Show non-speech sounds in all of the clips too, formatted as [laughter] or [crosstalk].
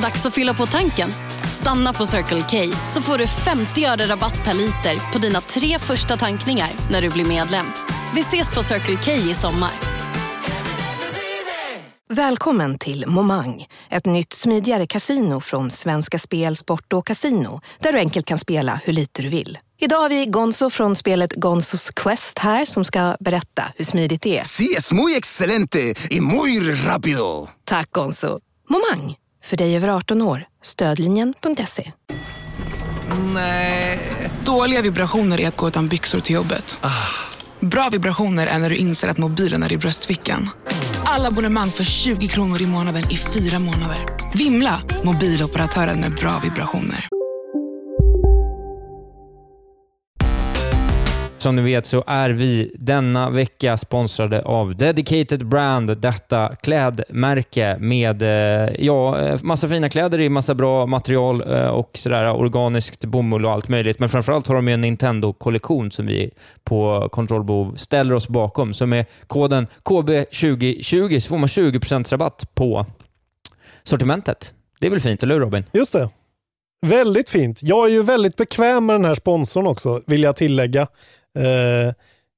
Dags att fylla på tanken. Stanna på Circle K så får du 50 öre rabatt per liter på dina tre första tankningar när du blir medlem. Vi ses på Circle K i sommar. Välkommen till Momang, ett nytt smidigare kasino från Svenska Spel, Sport och Casino där du enkelt kan spela hur lite du vill. Idag har vi Gonzo från spelet Gonzos Quest här som ska berätta hur smidigt det är. Sí, es muy excelente y muy rápido. Tack Gonzo. Momang, för dig över 18 år. Stödlinjen.se. Dåliga vibrationer är att gå utan byxor till jobbet. Bra vibrationer är när du inser att mobilen är i bröstfickan. Alla abonnemang för 20 kronor i månaden i fyra månader. Vimla! Mobiloperatören med bra vibrationer. Som ni vet så är vi denna vecka sponsrade av Dedicated Brand, detta klädmärke med eh, ja, eh, massa fina kläder i massa bra material eh, och sådär organiskt bomull och allt möjligt. Men framförallt har de en Nintendo-kollektion som vi på Kontrollbov ställer oss bakom. Så med koden KB2020 så får man 20% rabatt på sortimentet. Det är väl fint, eller hur Robin? Just det. Väldigt fint. Jag är ju väldigt bekväm med den här sponsorn också, vill jag tillägga. Eh,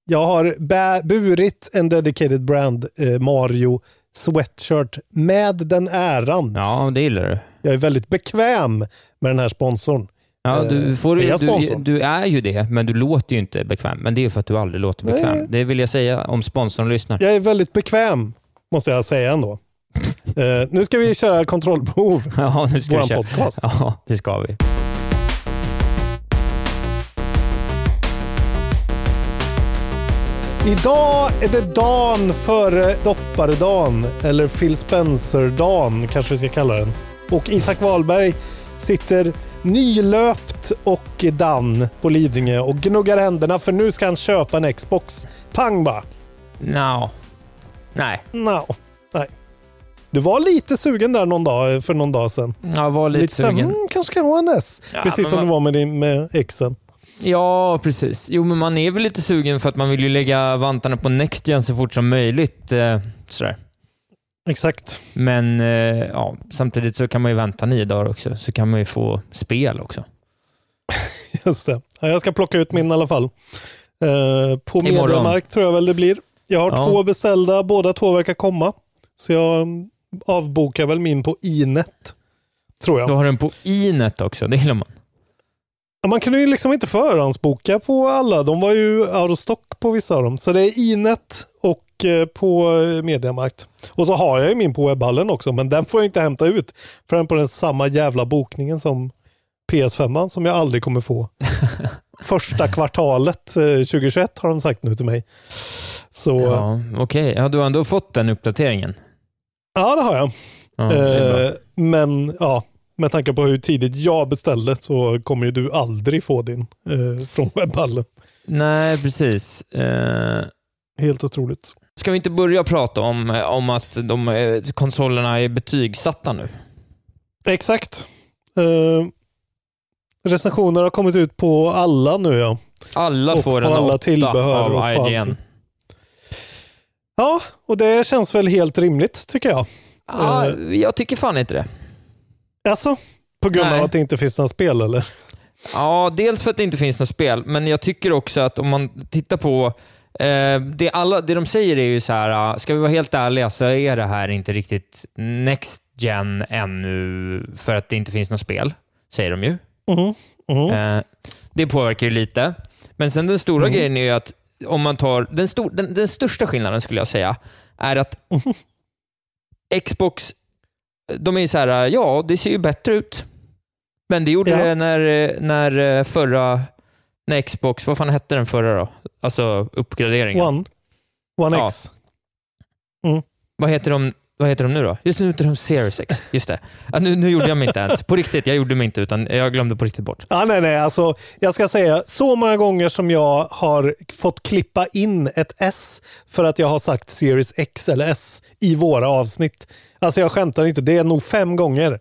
jag har bä- burit en dedicated brand eh, Mario sweatshirt med den äran. Ja, det gillar du. Jag är väldigt bekväm med den här sponsorn. Ja, du, Eh, får, är du, du är ju det, men du låter ju inte bekväm. Men det är för att du aldrig låter Nej. bekväm. Det vill jag säga om sponsorn lyssnar. Jag är väldigt bekväm, måste jag säga ändå. [laughs] Eh, nu ska vi köra kontrollbehov, Ja, nu ska vi vår köra. podcast. Ja, det ska vi. Idag är det dagen före dopparedagen, eller Phil Spencer-dagen kanske vi ska kalla den. Och Isak Wahlberg sitter nylöpt och dan på Lidingö och gnuggar händerna för nu ska han köpa en Xbox. Pang bara! No. Nej, No. Nej. Du var lite sugen där någon dag, för någon dag sedan. jag var lite, här, sugen. mm, kanske kan vara en S. Ja, Precis som man- du var med, din, med exen. Ja, precis. Jo, men man är väl lite sugen för att man vill ju lägga vantarna på Next Gen så fort som möjligt. Eh, sådär. Exakt. Men eh, ja, samtidigt så kan man ju vänta nio dagar också, så kan man ju få spel också. [laughs] Just det. Ja, jag ska plocka ut min i alla fall. Eh, på Imorgon. Mediamarkt tror jag väl det blir. Jag har Ja. två beställda, båda två verkar komma. Så jag mm, avbokar väl min på Inet. Tror jag. Du har den på Inet också, det gillar man. Ja, Man kunde ju liksom inte förhandsboka på alla. De var ju out of stock på vissa av dem. Så det är Inet och eh, på eh, Mediamarkt. Och så har jag ju min på webbhallen också, men den får jag inte hämta ut förrän på den samma jävla bokningen som PS5 som jag aldrig kommer få. [laughs] Första kvartalet eh, 2021 har de sagt nu till mig. Så ja, Ja, Okej, ja, du har ändå fått den uppdateringen. det har jag. Ja, det. Eh, men ja, med tanke på hur tidigt jag beställde så kommer ju du aldrig få din eh, från webbhallen. Nej, precis. Eh, Helt otroligt. ska vi inte börja prata om, om att de eh, konsolerna är betygsatta nu? Exakt. Uh, recensioner har kommit ut på alla nu ja. Alla Och får en alla tillbehör av IGN. allting. Ja, och det känns väl helt rimligt tycker jag. Ja, Eh. jag tycker fan inte det. Alltså, på grund Nej. av att det inte finns några spel eller? Ja, dels för att det inte finns något spel, men jag tycker också att om man tittar på eh, det, alla, det de säger är ju så här, ah, ska vi vara helt ärliga så är det här inte riktigt Next Gen ännu för att det inte finns något spel, säger de ju. Mhm, mhm. Eh, det påverkar ju lite. Men sen den stora Mm. grejen är ju att om man tar, den, stor, den, den största skillnaden skulle jag säga, är att. Xbox, de är ju så här, ja, det ser ju bättre ut. Men det gjorde Ja. det när, när eh, förra, när Xbox, vad fan hette den förra då? Alltså uppgraderingen. One. One Ja. X. Vad heter de vad heter de nu då? Just nu heter de Series X. [laughs] Just det. Nu, nu gjorde jag mig inte ens. På riktigt, jag gjorde mig inte, utan jag glömde på riktigt bort. Ja, nej, nej, alltså jag ska säga så många gånger som jag har fått klippa in ett S för att jag har sagt Series X eller S i våra avsnitt. Alltså jag skämtar inte, det är nog fem gånger.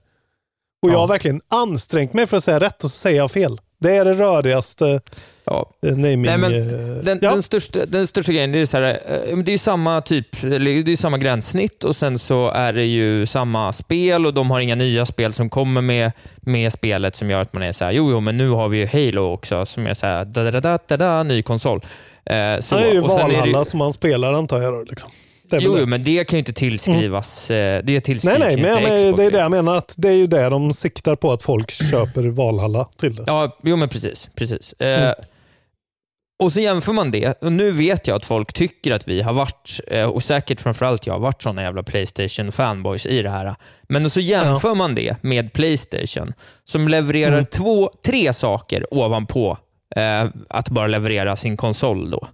Och jag Ja. har verkligen ansträngt mig för att säga rätt och så säger jag fel. Det är det rörigaste Ja. eh, naming... Nej, men eh, Den, ja. den, största, den största grejen det är, så här, eh, det är samma typ, det är samma gränssnitt och sen så är det ju samma spel och de har inga nya spel som kommer med, med spelet som gör att man är så här, jo, jo, men nu har vi ju Halo också som är så här, da, da, da, da, da, ny konsol. Eh, så, det är ju sen är det- Valhalla som man spelar antar jag. Då, liksom. Det Jo, det. men det kan ju inte tillskrivas. eh, Det tillskrivs Nej, nej, men, men Xbox. det är det jag menar. att Det är ju det de siktar på, att folk köper Valhalla till det. Ja, jo men precis. precis. Eh, Mm. och så jämför man det, och nu vet jag att folk tycker att vi har varit, eh, och säkert framförallt jag, har varit sådana jävla Playstation-fanboys i det här. Men så jämför man det med Playstation, som levererar Mm. två, tre saker ovanpå eh, att bara leverera sin konsol då.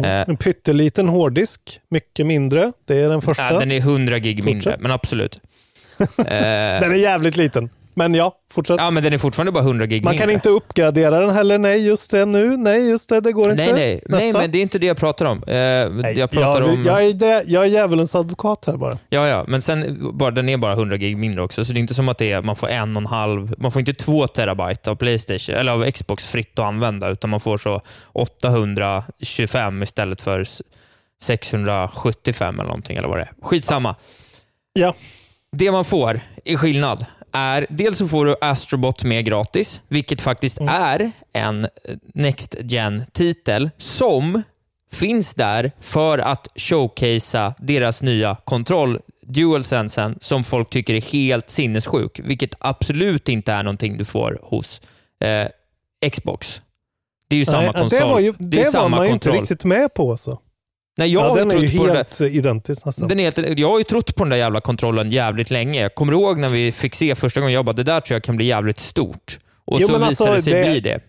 Mm. Eh. En pytteliten hårddisk, mycket mindre. Det är den första. Äh, den är 100 gig mindre, Fortsätt. men absolut. [laughs] eh, Den är jävligt liten. Men ja, fortsätt. ja, men den är fortfarande bara 100 gig Man mindre. kan inte uppgradera den heller. Nej, just det nu. Nej, just det. Det går inte. Nej, nej, nej, Nästa. men det är inte det jag pratar om. Eh, Nej, jag pratar jag, om... jag, är det, jag är djävulens advokat här bara. Ja, ja, men sen bara, den är bara 100 gig mindre också, så det är inte som att det är, man får en och en halv, man får inte två terabyte av Playstation, eller av Xbox fritt att använda, utan man får så 825 istället för s- 675 eller någonting, eller vad det är. Skitsamma. Ja. Det man får i skillnad är, dels så får du Astrobot med gratis, vilket faktiskt Mm. är en Next Gen-titel som finns där för att showcasea deras nya kontroll, DualSensen, som folk tycker är helt sinnessjuk, vilket absolut inte är någonting du får hos eh, Xbox. Det är ju samma Nej, konsol. det var, ju, det det var samma man kontroll. inte riktigt med på. Så. Nej, jag Ja, den är ju helt identisk nästan. den är helt, jag har ju trott på den där jävla kontrollen jävligt länge. Jag kommer ihåg när vi fick se första gången, jag bara, det där tror jag kan bli jävligt stort. Och Jo, så visade alltså, det sig bli det.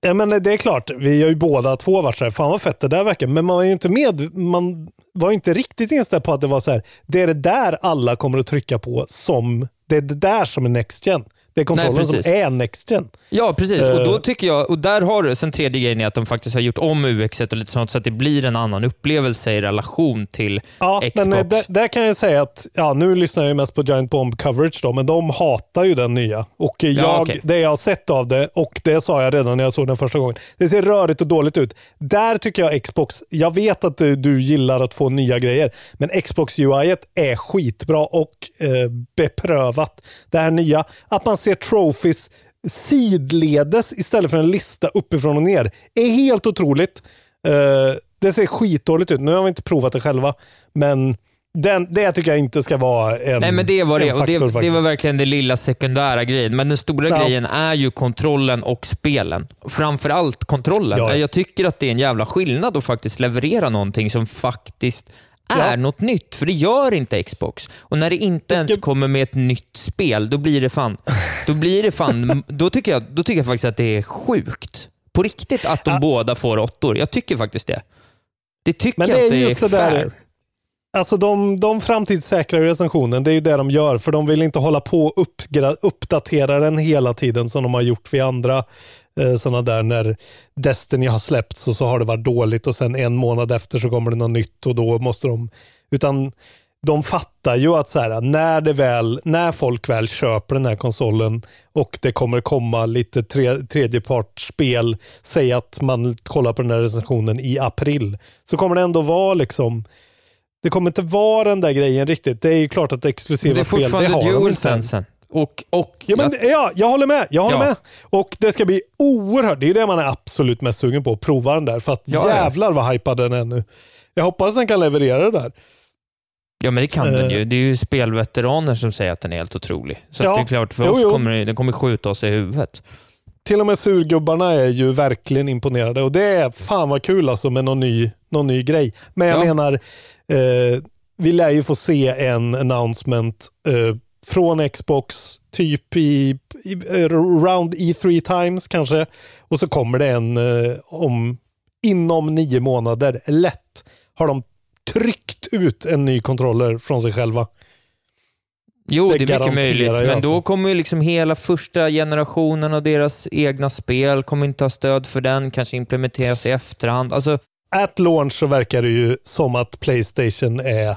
Ja, men det är klart, vi har ju båda två varit så här, fan vad fett det där verkar. Men man var ju inte med, man var ju inte riktigt inställd på att det var så här, det är det där alla kommer att trycka på som, det är det där som är Next Gen. Det är kontrollen som precis. är Next Gen. Ja, precis. Och Eh. då tycker jag, och där har du, sen tredje grejen är att de faktiskt har gjort om UX och lite sånt så att det blir en annan upplevelse i relation till Ja, Xbox. men eh, där, där kan jag säga att, ja nu lyssnar jag mest på Giant Bomb Coverage då, men de hatar ju den nya. Och eh, jag, okej. det jag har sett av det, och det sa jag redan när jag såg den första gången, det ser rörigt och dåligt ut. Där tycker jag Xbox, jag vet att eh, du gillar att få nya grejer, men Xbox UI är skitbra och eh, beprövat. Det här nya, att man ser trophies sidledes istället för en lista uppifrån och ner, är helt otroligt. Eh, det ser skitdåligt ut. Nu har vi inte provat det själva, men den, det tycker jag inte ska vara en Nej, men det var det. Och det, faktor det var verkligen den lilla sekundära grejen. Men den stora Ja. grejen är ju kontrollen och spelen. Framförallt kontrollen. Ja. Jag tycker att det är en jävla skillnad att faktiskt leverera någonting som faktiskt är Ja. något nytt, för det gör inte Xbox. Och när det inte ens kommer med ett nytt spel, då blir det fan... Då blir det fan... [laughs] då, tycker jag, då tycker jag faktiskt att det är sjukt. På riktigt att de Ja. båda får åttor. Jag tycker faktiskt det. Det tycker Men jag det inte är är just det fair. där. Alltså de, de framtidssäkrar recensionen, det är ju det de gör, för de vill inte hålla på och uppdatera den hela tiden som de har gjort vid andra eh, sådana där när Destiny har släppts och så har det varit dåligt och sen en månad efter så kommer det något nytt och då måste de, utan de fattar ju att så här, när, det väl, när folk väl köper den här konsolen och det kommer komma lite tre, tredjepartsspel, säg att man kollar på den här recensionen i april, så kommer det ändå vara liksom det kommer inte vara den där grejen riktigt. Det är ju klart att exklusiva det spel, det har de inte. DualSensen. Och, och Ja, men, ja, jag håller med. Jag håller Ja. med. Och det ska bli oerhört, det är det man är absolut mest sugen på, att prova den där. För att Ja, jävlar vad hypad den är nu. Jag hoppas den kan leverera det där. Ja, men det kan den Eh. ju. Det är ju spelveteraner som säger att den är helt otrolig. Så Ja. att det är klart, för Jo, oss jo. kommer den kommer skjuta oss i huvudet. Till och med surgubbarna är ju verkligen imponerade och det är fan vad kul alltså med någon ny, någon ny grej. Men jag Ja. menar, eh, vi lär ju få se en announcement eh, från Xbox typ i, i round E3 times kanske. Och så kommer det en eh, om inom nio månader. Lätt har de tryckt ut en ny kontroller från sig själva. Jo, Det det, är mycket möjligt, men alltså. då kommer ju liksom hela första generationen av deras egna spel kommer inte ha stöd för den, kanske implementeras i efterhand. Alltså, At launch så verkar det ju som att Playstation är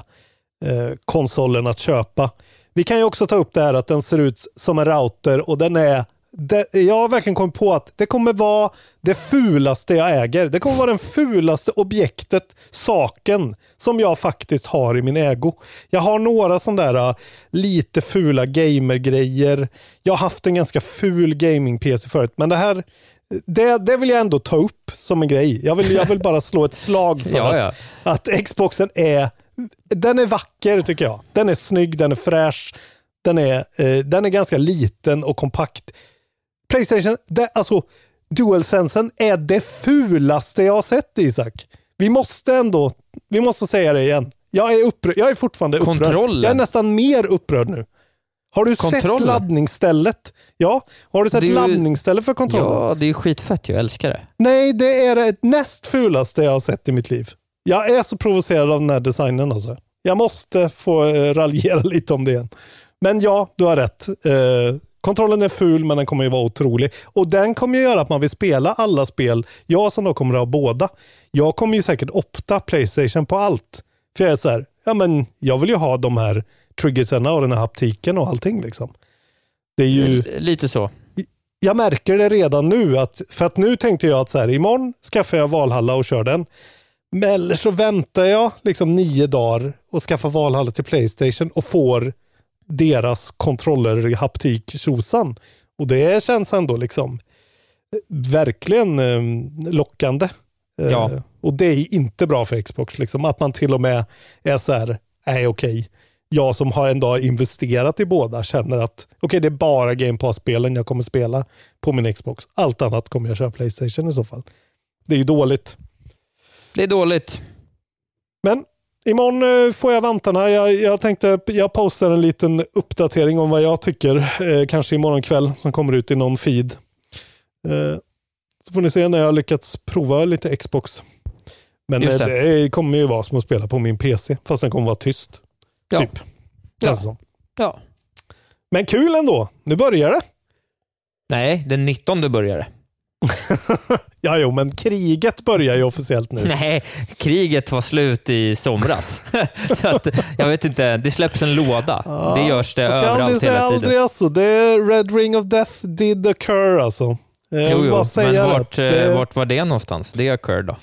eh, konsolen att köpa. Vi kan ju också ta upp det här att den ser ut som en router och den är det, jag har verkligen kommit på att det kommer vara det fulaste jag äger. Det kommer vara den fulaste objektet, saken, som jag faktiskt har i min ägo. Jag har några sådana där uh, lite fula gamergrejer. Jag har haft en ganska ful gaming-PC förut, men det här det, det vill jag ändå ta upp som en grej. Jag vill, jag vill bara slå ett slag för [laughs] Ja, att, att Xboxen är den är vacker tycker jag. Den är snygg, den är fräsch, den är, eh, den är ganska liten och kompakt. Playstation, det, alltså DualSensen är det fulaste jag har sett Isak. Vi måste ändå, vi måste säga det igen. Jag är, upprörd, jag är fortfarande upprörd. Kontrollen. Jag är nästan mer upprörd nu. Har du sett Kontrollen. laddningsstället? Ja, har du sett ju- laddningsstället för kontrollen? Ja, det är skitfett. Jag älskar det. Nej, det är det näst fulaste jag har sett i mitt liv. Jag är så provocerad av den här designen alltså. Jag måste få eh, raljera [laughs] lite om det igen. Men ja, du har rätt. Eh, kontrollen är ful, men den kommer ju vara otrolig. Och den kommer ju göra att man vill spela alla spel. Jag som då kommer att ha båda. Jag kommer ju säkert opta Playstation på allt. För jag är så här, ja men jag vill ju ha de här triggerserna och den här haptiken och allting liksom. Det är ju... Lite så. Jag märker det redan nu, att, för att nu tänkte jag att så här, imorgon skaffar jag Valhalla och kör den. Men eller så väntar jag liksom nio dagar och skaffar Valhalla till Playstation och får deras kontroller haptik tjosan. Och det känns ändå liksom verkligen eh, lockande. Eh, Ja. Och det är inte bra för Xbox, liksom, att man till och med är så här, nej okej, jag som har ändå investerat i båda känner att okej, det är bara Game Pass-spelen jag kommer spela på min Xbox. Allt annat kommer jag köra Playstation i så fall. Det är ju dåligt. Det är dåligt. Men imorgon eh, får jag vantarna. Jag, jag tänkte, jag postar en liten uppdatering om vad jag tycker, eh, kanske imorgon kväll, som kommer ut i någon feed. Eh, så får ni se när jag har lyckats prova lite Xbox. Men eh, det. det kommer ju vara som att spela på min PC, fast den kommer vara tyst. Ja. Typ. Ja. Som. Ja. Men kul ändå. Nu börjar det. Nej, den 19 börjar det. Ja, jo, men kriget börjar ju officiellt nu. Nej, kriget var slut i somras. [laughs] så att, jag vet inte, det släpps en låda. det görs det överallt hela tiden. aldrig alltså. Det Red Ring of Death did occur alltså. Eh, Jag Jo, vill jo, bara men vart, det, eh, vart var det någonstans? Det occur då?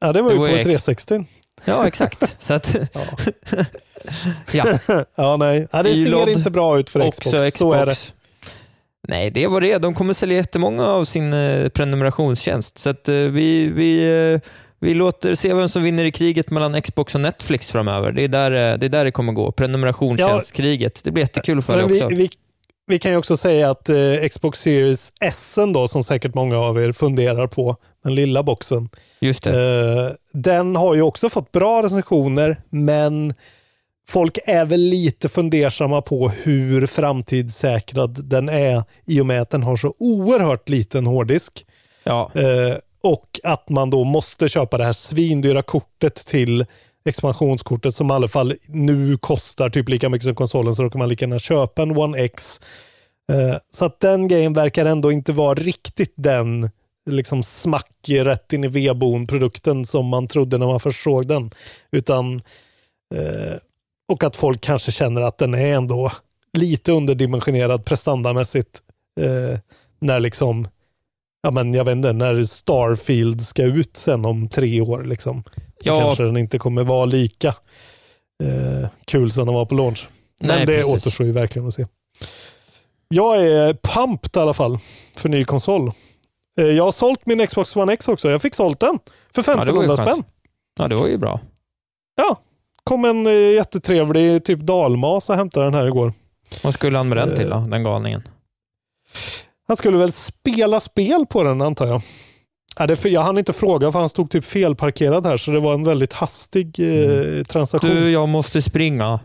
ja, det var det ju på ju ex- 360. Ja, exakt. [laughs] Så att, ja, [laughs] Ja, nej. Ja, det ser inte bra ut för också Xbox. Xbox. Så är det. Nej, det var det. De kommer sälja jättemånga av sin eh, prenumerationstjänst. Så att, eh, vi, vi, eh, vi låter se vem som vinner i kriget mellan Xbox och Netflix framöver. Det är där det, är där det kommer gå. Prenumerationstjänstkriget. Det blir jättekul att följa Men vi, också. vi, vi kan ju också säga att Xbox Series S då, som säkert många av er funderar på, den lilla boxen, Just den har ju också fått bra recensioner, men folk är väl lite fundersamma på hur framtidssäkrad den är i och med att den har så oerhört liten hårddisk. Ja, Eh, och att man då måste köpa det här svindyra kortet till expansionskortet som i alla fall nu kostar typ lika mycket som konsolen så då kan man lika gärna köpa en One X. Eh, så att den grejen verkar ändå inte vara riktigt den liksom smack rätt in i vedboden produkten som man trodde när man först såg den. Utan eh, och att folk kanske känner att den är ändå lite underdimensionerad prestandamässigt eh, när liksom ja men jag vet inte, när Starfield ska ut sen om tre år liksom. Ja. kanske den inte kommer vara lika eh, kul som den var på launch. Men Nej, det precis. återstår ju verkligen att se. Jag är pumped i alla fall för ny konsol. Eh, jag har sålt min Xbox One X också. Jag fick sålt den för Ja, det var ju 1500 skönt. spänn. ja, det var ju bra. Ja, kom en eh, jättetrevlig typ dalmas och hämtade den här igår. Vad skulle han med den till då, Eh. den galningen? Han skulle väl spela spel på den antar jag. Ja, det, jag hann inte fråga för han stod typ felparkerad här så det var en väldigt hastig eh, transaktion. Du, jag måste springa.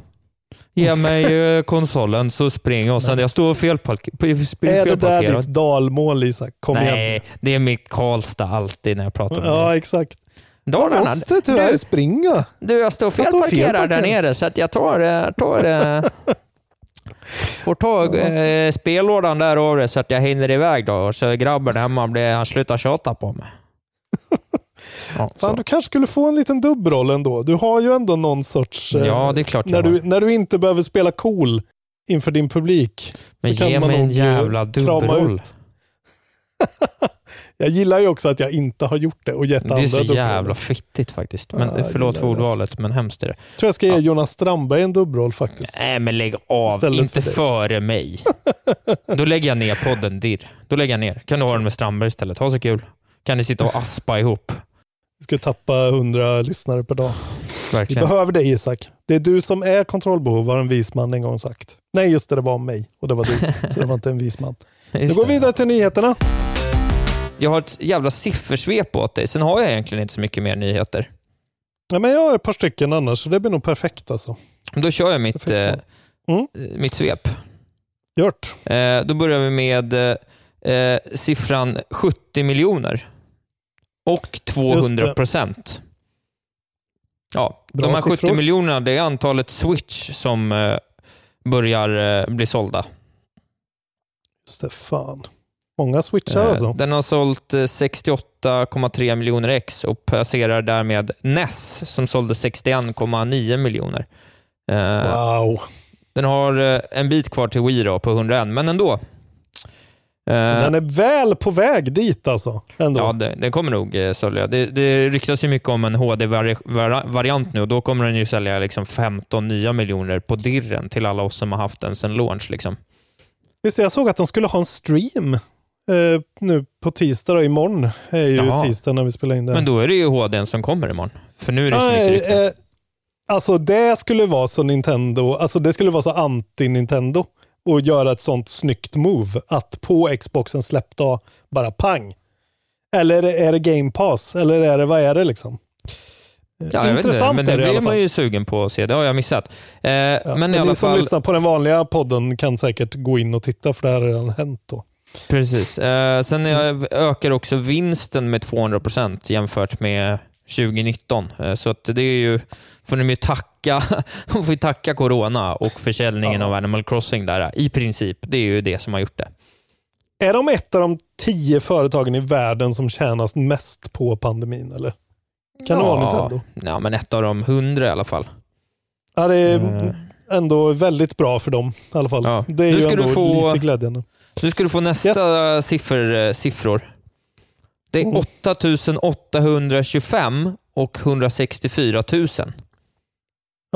Ge mig eh, [laughs] konsolen så springer jag. Sen jag står felpark- på- är det där felparkerad. ditt dalmål Isak? Kom igen. Nej, det är mitt Karlstad alltid när jag pratar med dig. Ja, exakt. Jag Dalarna, måste tyvärr du, springa. du, jag står Jag felparkerad där nere så att jag tar, eh, tar eh, [laughs] får ta eh, spellådan där det så att jag hinner iväg då. Och så grabben hemma, blir, han slutar tjata på mig. [laughs] Ja, Fan, du kanske skulle få en liten dubbroll ändå. Du har ju ändå någon sorts... eh, ja, det är klart när, jag du, när du inte behöver spela cool inför din publik. Men så kan ge man mig en jävla krama dubbelroll. [laughs] Jag gillar ju också att jag inte har gjort det och gett Det är andra så dubbelroller. jävla fittigt faktiskt. Men jag förlåt för det, ordvalet, men hemskt är det. tror jag ska ge Ja. Jonas Strandberg en dubbelroll faktiskt. Nej, men lägg av. Istället Inte för före mig. [laughs] Då lägger jag ner podden dirr. Då lägger jag ner. Kan du ha den med Strandberg istället? Ha så kul. Kan ni sitta och aspa ihop? Vi ska tappa 100 lyssnare per dag. Vi Verkligen. behöver dig Isak. Det är du som är kontrollbehov, har en vis man en gång sagt. Nej, just det, det var mig. Och det var du. [laughs] så det var inte en vis man. Nu går vi vidare till nyheterna. Jag har ett jävla siffersvep åt dig. Sen har jag egentligen inte så mycket mer nyheter. Ja, men jag har ett par stycken annars, så det blir nog perfekt alltså. Då kör jag mitt, eh. Mm. mitt svep. Gjort. Eh, då börjar vi med eh, siffran 70 miljoner och 200 procent. Ja, Bra de här 70 siffror. miljonerna det är antalet Switch som eh, börjar eh, bli sålda. Just det, fan. Många switchar Eh, alltså. Den har sålt eh, 68,3 miljoner ex och passerar därmed NES som sålde 61,9 miljoner. Eh, Wow. Den har eh, en bit kvar till Wii då, på 101, men ändå. Eh, Den är väl på väg dit alltså. Ändå. Ja, det, den kommer nog eh, sälja. Det, det ryktas ju mycket om en HD-variant nu och då kommer den ju sälja liksom 15 nya miljoner på dirren till alla oss som har haft den sedan launch. Liksom. Just det, jag såg att de skulle ha en stream eh, nu på tisdag och imorgon är ju Jaha. tisdag när vi spelar in det. Men då är det ju HDn som kommer imorgon. För nu är det så mycket Nej, rykten. eh, alltså det skulle vara så Nintendo, alltså det skulle vara så anti-Nintendo och göra ett sånt snyggt move att på Xboxen släppdag bara pang. Eller är det Game Pass? Eller är det, vad är det liksom? Ja, jag vet inte, Intressant men är det blir man ju sugen på att se. Det har jag missat. Eh, Ja, men men i alla ni som fall, lyssnar på den vanliga podden kan säkert gå in och titta för det här har redan hänt då. Precis. Eh, sen eh, ökar också vinsten med 200% jämfört med 2019. Eh, så att det är ju, får de ju tacka, de [laughs] får tacka corona och försäljningen Ja. av Animal Crossing där. I princip, det är ju det som har gjort det. Är de ett av de tio företagen i världen som tjänas mest på pandemin eller? Kan det vara Nintendo? Ja, men ett av de hundra i alla fall. Ja, det är Mm. ändå väldigt bra för dem i alla fall. Ja. Det är Nu ju ändå få- lite glädjande. Nu ska du få nästa siffror, eh, siffror. Det är Mm. 8825 och 164 000.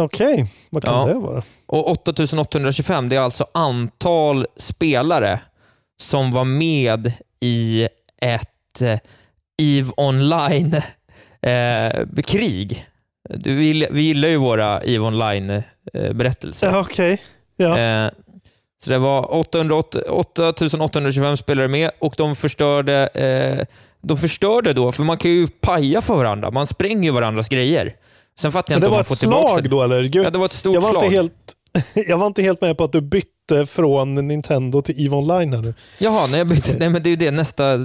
Okej, vad kan Ja. det vara? Och 8825 det är alltså antal spelare som var med i ett eh, EVE Online-krig. du, vi, vi gillar ju våra EVE Online-berättelser. Ja, Okej, ja. Så det var 808 8825 spelare med och de förstörde, eh, de förstörde då, för man kan ju paja för varandra. Man spränger ju varandras grejer. Sen fattar jag inte om var man ett får tillbaka slag det. då eller? Gud, Ja, det var ett stort jag, var slag. inte helt, [laughs] jag var inte helt med på att du bytte från Nintendo till EVE Online här nu. Jaha, nej, jag bytte, [laughs] nej men det är ju det nästa,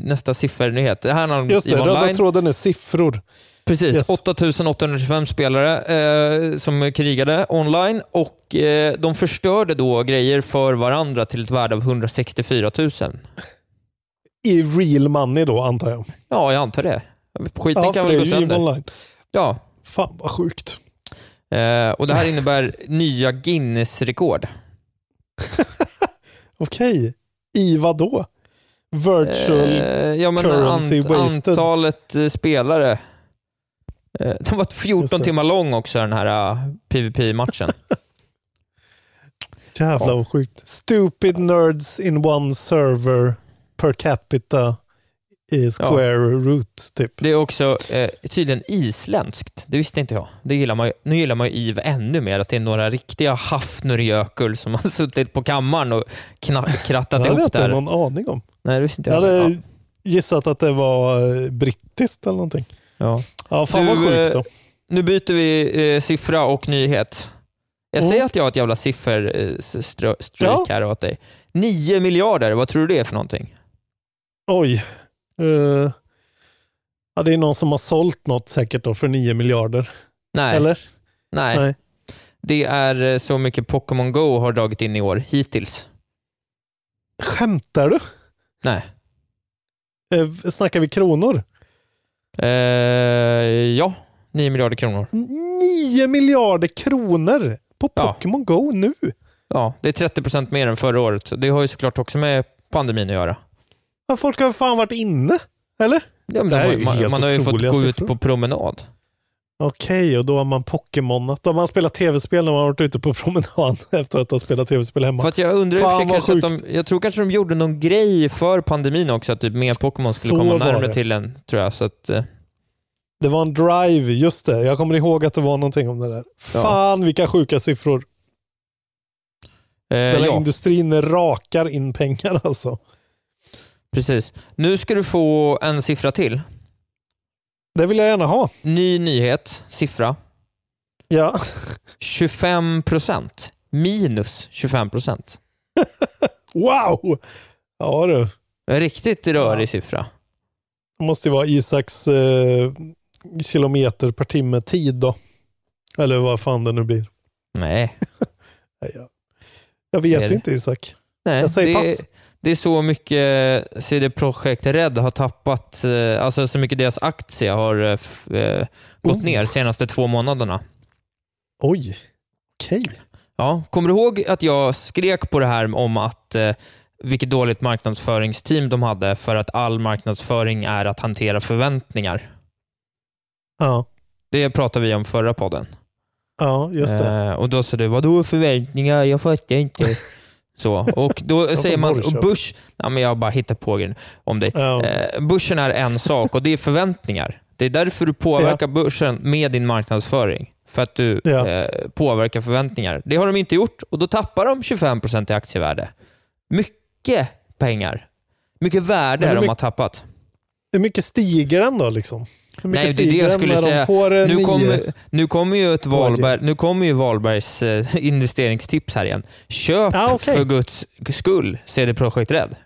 nästa siffernyhet. Det här handlar om Just det, EVE röda Online. tråden är siffror. Precis, Yes. 8825 spelare eh, som krigade online och eh, de förstörde då grejer för varandra till ett värde av 164 000. I real money då antar jag. Ja, jag antar det. Skiten Ja, kan väl gå sönder. Online. Ja, Fan vad sjukt. eh, och det här innebär nya Guinness-rekord. [laughs] Okej, i vad då? Virtual... Eh, ja, men currency ant, wasted. antalet eh, spelare. Eh, den var 14 Just det. timmar lång också, den här uh, PVP-matchen. [laughs] Jävlar Ja. vad sjukt. Stupid nerds in one server per capita i square root typ. Det är också eh, tydligen isländskt. Det visste inte jag. Det gillar man ju, nu gillar man ju EVE ännu mer, att det är några riktiga hafnurjökull som har [laughs] suttit på kammaren och kna, Det krattat hade jag ihop det inte här. någon aning om. Nej, det visste inte Jag jag. hade Ja. gissat att det var eh, brittiskt eller någonting. Ja. Ja, fan Du, vad sjukt eh, då. Nu byter vi eh, siffra och nyhet. Jag Mm. säger att jag har ett jävla sifferstreak Ja. här åt dig. 9 miljarder, vad tror du det är för någonting? Oj. Eh, ja, det är någon som har sålt något säkert då för 9 miljarder. Nej, Eller? nej. Nej. det är eh, så mycket Pokémon Go har dragit in i år, hittills. Skämtar du? Nej. Eh, snackar vi kronor? Eh, ja, 9 miljarder kronor. 9 miljarder kronor på Ja. Pokémon Go nu? ja, det är 30% mer än förra året. Det har ju såklart också med pandemin att göra. Ja, folk har fan varit inne, eller? Ja, Det här de, är ju man, helt man har ju fått gå ut siffror. på promenad. Okej, och då har man Pokémonat. Då har man spelat tv-spel när man har varit ute på promenad [laughs] efter att ha spelat tv-spel hemma. För att jag undrar Fan, kanske att sjukt. de, jag tror kanske de gjorde någon grej för pandemin också, att typ mer Pokémon skulle Så komma närmare till en, tror jag. Så att, eh, Det var en drive, just det. Jag kommer ihåg att det var någonting om det där. Fan vilka sjuka siffror. eh, Den här ja, industrin rakar in pengar alltså. precis. Nu ska du få en siffra till. Det vill jag gärna ha. Ny nyhet, siffra. Ja. 25 procent. Minus 25 procent. Wow! Ja du. Riktigt rörig Ja. siffra. Det måste ju vara Isaks eh, kilometer per timme tid då. Eller vad fan det nu blir. Nej, [laughs] Nej, Jag, vet inte Isak. Nej Jag säger det, pass. Det är så mycket CD Projekt Red har tappat, eh, alltså så mycket deras aktie har eh, eh, gått Oh. ner senaste två månaderna. Oj. Okej. Ja, kommer du ihåg att jag skrek på det här om att eh, vilket dåligt marknadsföringsteam de hade för att all marknadsföring är att hantera förväntningar? Ja. Det pratade vi om förra podden. Ja, just det. Eh, och då sa du, vadå förväntningar? Jag fattar inte. [laughs] Så, och då säger man, Bush, ja, men jag bara hittar på grejer om dig. Ja. Eh, börsen är en sak och det är förväntningar. Det är därför du påverkar börsen med din marknadsföring. För att du Ja. eh, påverkar förväntningar. Det har de inte gjort och då tappar de 25% i aktievärde. Mycket pengar. Mycket värde de mycket- har tappat. Hur mycket stiger den då liksom? Hur mycket Nej, det är det jag skulle när säga. de får eh, Nu kommer, nu kommer ju ett på Wahlberg, nu kommer ju Wahlbergs eh, [laughs] investeringstips här igen. Köp Ja, okej. för guds skull CD Projekt Red.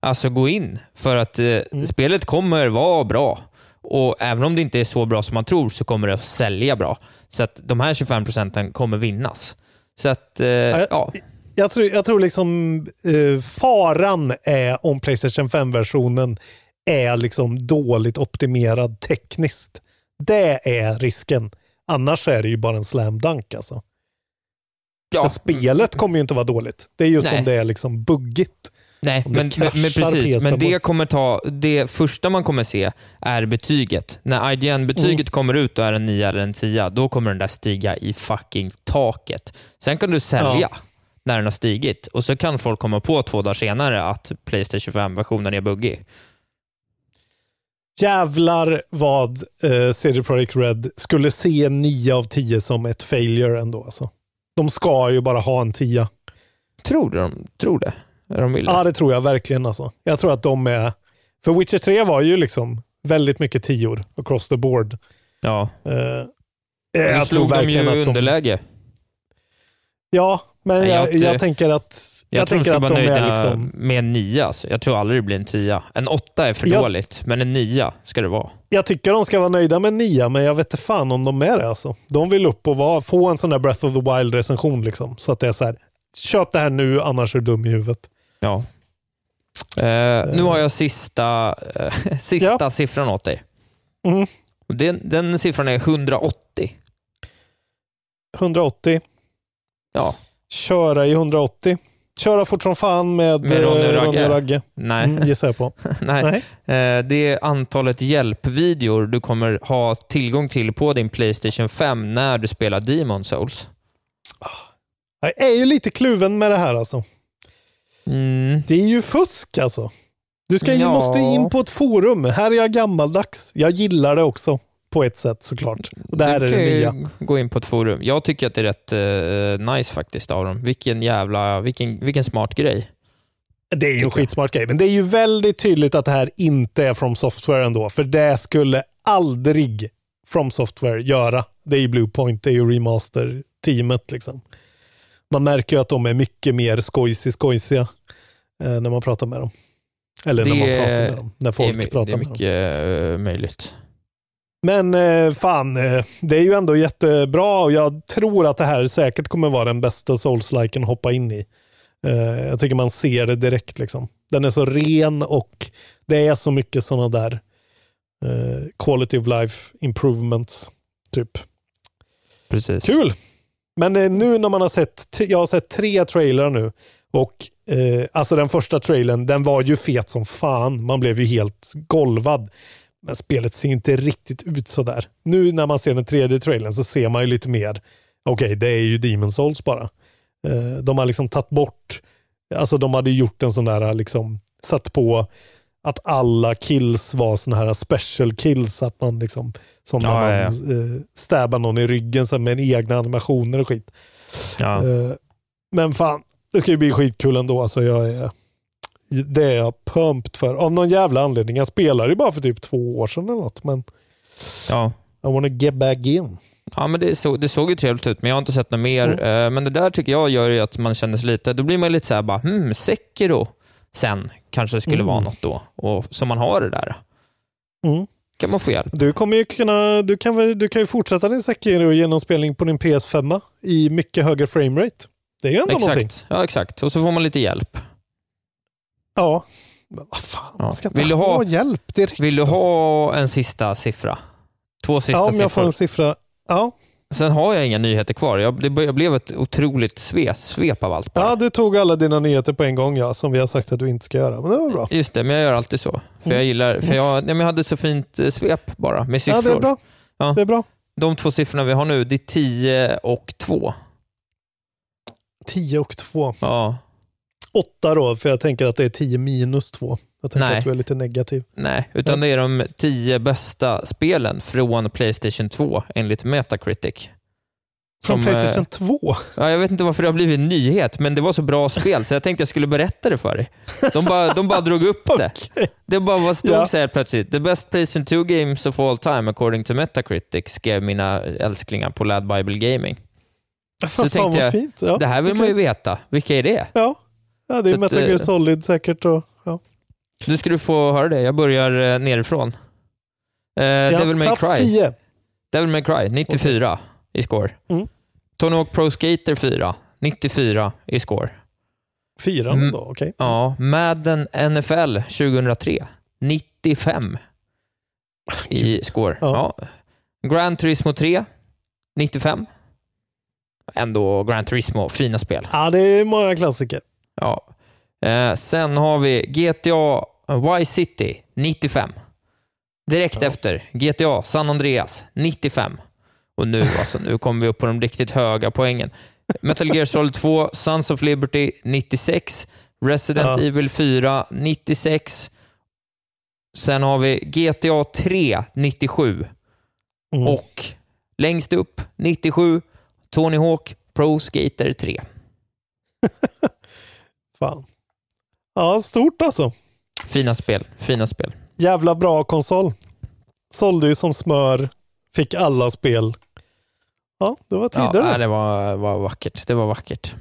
Alltså gå in, för att eh, Mm. spelet kommer vara bra. Och även om det inte är så bra som man tror så kommer det att sälja bra. Så att de här 25 procenten kommer vinnas. Så att, eh, jag- ja. Jag tror, jag tror liksom eh, faran är om Playstation 5-versionen är liksom dåligt optimerad tekniskt. Det är risken. Annars är det ju bara en slam dunk alltså. ja. Spelet kommer ju inte vara dåligt. Det är just Nej. om det är liksom buggigt. Nej, men, men, precis. PS5 Men det kommer ta, det första man kommer se är betyget. När IGN-betyget Mm. kommer ut och är en 9 eller en 10, då kommer den där stiga i fucking taket. Sen kan du sälja när den har stigit och så kan folk komma på två dagar senare att Playstation 25-versionen är buggig. Jävlar vad eh, CD Projekt Red skulle se 9 av 10 som ett failure ändå. Alltså. De ska ju bara ha en 10. Tror du de tror det? Är de vill det? Ja, det tror jag verkligen. Alltså. Jag tror att de är... För Witcher 3 var ju liksom väldigt mycket tior across the board. Ja. Eh, Nu jag tror slog de verkligen ju att de... underläge. Ja, men Nej, jag, jag- jag, tänker att, jag Jag, tror de att vara de nöjda är liksom... med en 9. Alltså. Jag tror aldrig det blir en 10. En 8 är för Jag- dåligt, men en 9 ska det vara. Jag tycker de ska vara nöjda med 9, men jag vet inte fan om de är det. Alltså. De vill upp och vara, få en sån där Breath of the Wild-recension. Liksom, så att det är så här, köp det här nu, annars är du dum i huvudet. Ja. Eh, nu har jag sista, eh, [laughs] sista Ja. siffran åt dig. Mm. Den, den siffran är 180. 180. Ja, Köra i 180. Köra fort som fan med, Med Ronny eh, och Ragge. Ronny och Ragge. nej. Mm, gissar jag på. [laughs] nej. Nej. Eh, det är antalet hjälpvideor du kommer ha tillgång till på din Playstation 5 när du spelar Demon Souls. Jag är ju lite kluven med det här alltså. Mm. Det är ju fusk alltså. Du ska, Ja. måste in på ett forum. Här är jag gammaldags. Jag gillar det också på ett sätt såklart. Och det här du är kan det nya. gå in på ett forum. Jag tycker att det är rätt eh, nice faktiskt av dem. Vilken jävla, vilken, vilken smart grej. Det är ju en skitsmart grej, men det är ju väldigt tydligt att det här inte är From Software ändå, för det skulle aldrig From Software göra. Det är ju Bluepoint, det är ju remaster-teamet liksom. Man märker ju att de är mycket mer skojsig skojsiga eh, när man pratar med dem. Eller när Det man pratar är- med dem, när Det är, folk det pratar är med dem. mycket eh, möjligt. Men eh, fan, eh, det är ju ändå jättebra och jag tror att det här säkert kommer vara den bästa Souls-liken att hoppa in i. Eh, jag tycker man ser det direkt liksom. Den är så ren och det är så mycket sådana där quality of life improvements. Typ. Precis. Kul! Men nu när man har sett, jag har sett tre trailrar nu och alltså den första trailern, den var ju fet som fan. Man blev ju helt golvad. Men spelet ser inte riktigt ut så där. Nu när man ser den tredje trailern så ser man ju lite mer, okej det är ju Demon Souls bara. Eh, de har liksom tagit bort, alltså de hade gjort en sån där, liksom satt på att alla kills var såna här special kills, att man liksom, som när Ja, man ja, ja. Eh, stäbar någon i ryggen så med egna animationer och skit. Ja. Eh, men fan, det ska ju bli skitkul ändå. Alltså jag är, det är jag pumped för. Av någon jävla anledning. Jag spelade ju bara för typ två år sedan eller något. Men ja. I wanna get back in. Ja, men det, så, det såg ju trevligt ut, men jag har inte sett något mer. Mm. Eh, Men det där tycker jag gör ju att man känner sig lite, då blir man lite så här bara, hmm, Sekiro sen kanske det skulle Mm. vara något då. Och så man har det där. Mm. Kan man få hjälp. Du kommer ju kunna, du kan, du kan ju fortsätta din Sekiro genomspelning på din PS5 i mycket högre framerate. Det är ju ändå någonting. Exakt. Ja, exakt. Och så får man lite hjälp. Ja. Men vad fan, Ja. man ska inte Vill ha, ha- hjälp direkt. Vill du alltså. ha en sista siffra? Två sista Ja, om jag får siffror. en siffra. Ja. Sen har jag inga nyheter kvar. Jag, det blev ett otroligt svep, svep av allt bara. ja, du tog alla dina nyheter på en gång ja, som vi har sagt att du inte ska göra. Men det var bra. Just det, men jag gör alltid så. För jag gillar, för jag, nej, men jag hade så fint eh, svep bara med siffror. Ja, det är bra. Ja. Det är bra. De två siffrorna vi har nu, det är 10 och 2. 10 och 2. Ja, 8 då, för jag tänker att det är 10 minus 2. Jag tänker Nej. att du är lite negativ. nej, utan det är de 10 bästa spelen från Playstation 2 enligt Metacritic. Från Som, eh, Playstation 2? Ja, jag vet inte varför det har blivit en nyhet, men det var så bra spel så jag tänkte jag skulle berätta det för dig. De bara, de bara drog upp det. Okej. Det bara stod Ja. så här plötsligt. The best Playstation 2 games of all time according to Metacritic, skrev mina älsklingar på Lad Bible Gaming. Fan, Så tänkte jag, fint. Ja, det här vill man ju veta. Vilka är det? Ja. Ja, det är Metal Gear Solid säkert. Och, ja. Nu ska du få höra det. Jag börjar eh, nerifrån. Eh, Devil May Cry. 10. Devil May Cry, 94 i score. Mm. Tony Hawk Pro Skater 4, 94 i score. Fyran Mm. då, okej. Ja, Madden NFL 2003, 95 i score. Ja. Ja. Gran Turismo 3, 95. Ändå Gran Turismo, fina spel. Ja, det är många klassiker. Ja. Eh, sen har vi GTA Y City 95. Direkt Ja. efter GTA San Andreas 95. Och nu, alltså, nu kommer vi upp på de riktigt höga poängen. Metal Gear Solid 2, Sons of Liberty 96, Resident Ja. Evil 4 96. Sen har vi GTA 3 97 Mm. och längst upp 97 Tony Hawk Pro Skater 3. [laughs] Fan. Ja, stort alltså. Fina spel, fina spel. Jävla bra konsol. Sålde ju som smör. Fick alla spel. Ja, det var Ja, tider nej, det. var, var vackert. Det var vackert.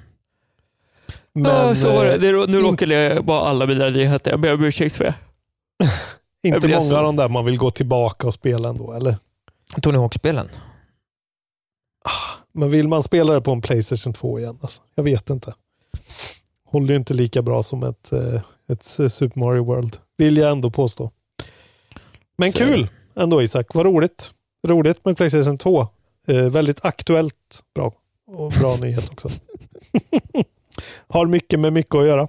Men ja, så var det. eh, det nu råkade jag bara alla mina nyheter. Jag ber om ursäkt för det. [laughs] inte många så- av de där man vill gå tillbaka och spela ändå, eller? Tony Hawk-spelen. Men vill man spela det på en Playstation 2 igen? Alltså, jag vet inte. Håller ju inte lika bra som ett, eh, ett Super Mario World. Vill jag ändå påstå. Men Så kul ändå Isak. Vad roligt. Roligt med Playstation 2. Eh, väldigt aktuellt bra. Och bra [laughs] nyhet också. Har mycket med mycket att göra.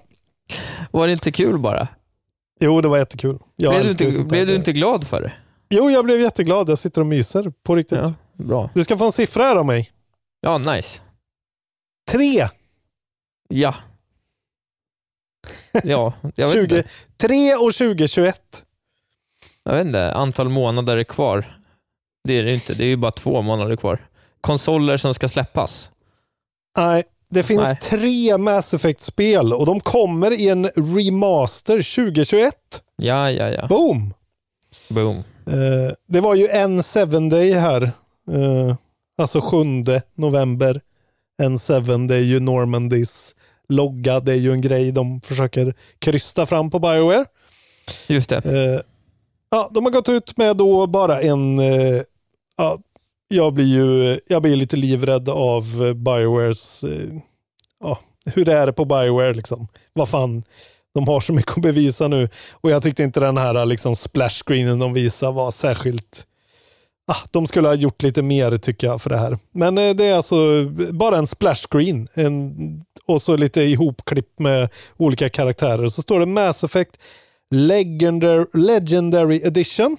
Var det inte kul bara? Jo, det var jättekul. Jag blev du, inte, blev du inte glad för det? Jo, jag blev jätteglad. Jag sitter och myser på riktigt. Ja, bra. Du ska få en siffra här av mig. Ja, nice. Tre. Ja. Ja, jag vet, 20, inte. 3 och 2021. jag vet inte. Antal månader är kvar. Det är det inte. Det är ju bara två månader kvar. Konsoler som ska släppas. Nej, det finns Nej. tre Mass Effect-spel och de kommer i en remaster 2021. Ja, ja, ja. Boom! Boom. Eh, det var ju en seven day här. Eh, alltså 7 november. En seven, det är ju Normandys logga. Det är ju en grej de försöker krysta fram på Bioware. Just det. Eh, ja, de har gått ut med då bara en... Eh, ja, jag blir ju jag blir lite livrädd av Biowares... Eh, ja, hur är det på Bioware liksom? Vad fan, de har så mycket att bevisa nu. Och jag tyckte inte den här liksom splash screenen de visade var särskilt... ah, de skulle ha gjort lite mer tycker jag för det här. Men eh, det är alltså bara en splash screen en, och så lite ihopklipp med olika karaktärer. Så står det Mass Effect Legendary, Legendary Edition.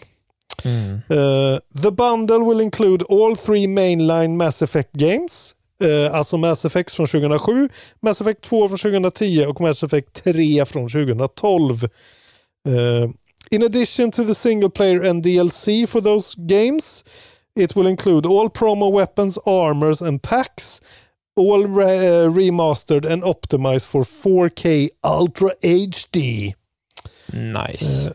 Mm. Uh, the bundle will include all three mainline Mass Effect games. Uh, alltså Mass Effect från 2007, Mass Effect 2 från 2010 och Mass Effect 3 från 2012. Uh, in addition to the single player and DLC for those games, it will include all promo weapons, armors and packs, all re remastered and optimized for 4K Ultra HD. Nice.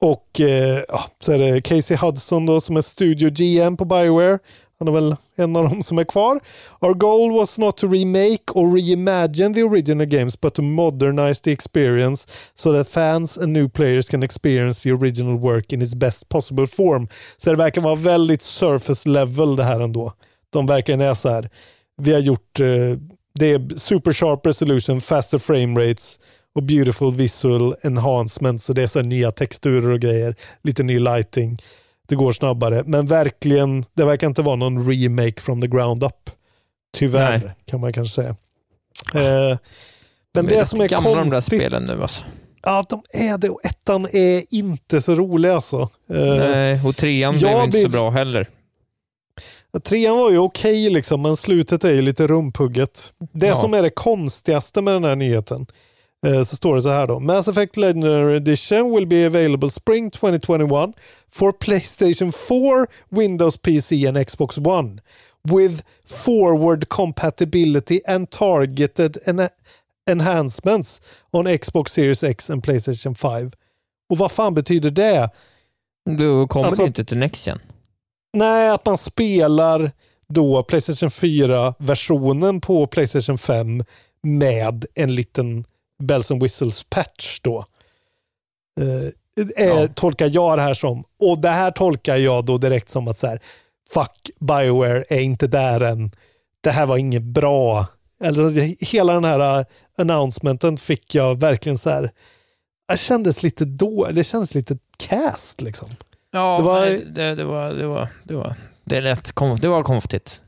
Och eh, ja, så är det Casey Hudson då som är studio GM på Bioware. Han är väl en av dem som är kvar. Our goal was not to remake or reimagine the original games but to modernize the experience so that fans and new players can experience the original work in its best possible form. Så det verkar vara väldigt surface level det här ändå. De verkar är så här. Vi har gjort eh, det är super sharp resolution, faster frame rates och beautiful visual enhancement. Så det är så nya texturer och grejer. Lite ny lighting. Det går snabbare. Men verkligen, det verkar inte vara någon remake from the ground up. Tyvärr, Nej. kan man kanske säga. Eh, men det, är som är gamla de där konstigt... spelen nu alltså. Ja, de är det. Och ettan är inte så rolig alltså. Eh, Nej, och trean blev inte blir- så bra heller. Trean var ju okej liksom, men slutet är ju lite rumpugget. Det Ja. som är det konstigaste med den här nyheten, så står det så här då. Mass Effect Legendary Edition will be available spring 2021 for Playstation 4, Windows PC and Xbox One with forward compatibility and targeted en- enhancements on Xbox Series X and Playstation 5. Och vad fan betyder det? Då kommer Alltså- det inte till Next Gen. Nej, att man spelar då Playstation 4-versionen på Playstation 5 med en liten Bells and Whistles patch då. Eh, eh, Ja. Tolkar jag det här som. Och det här tolkar jag då direkt som att så här, fuck, Bioware är inte där än. Det här var inget bra. Eller, hela den här uh, announcementen fick jag verkligen så här, det kändes lite då, det kändes lite cast liksom. Ja, Det var- nej, det, det var... Det var... Det var... Det, lät konf- det var konstigt.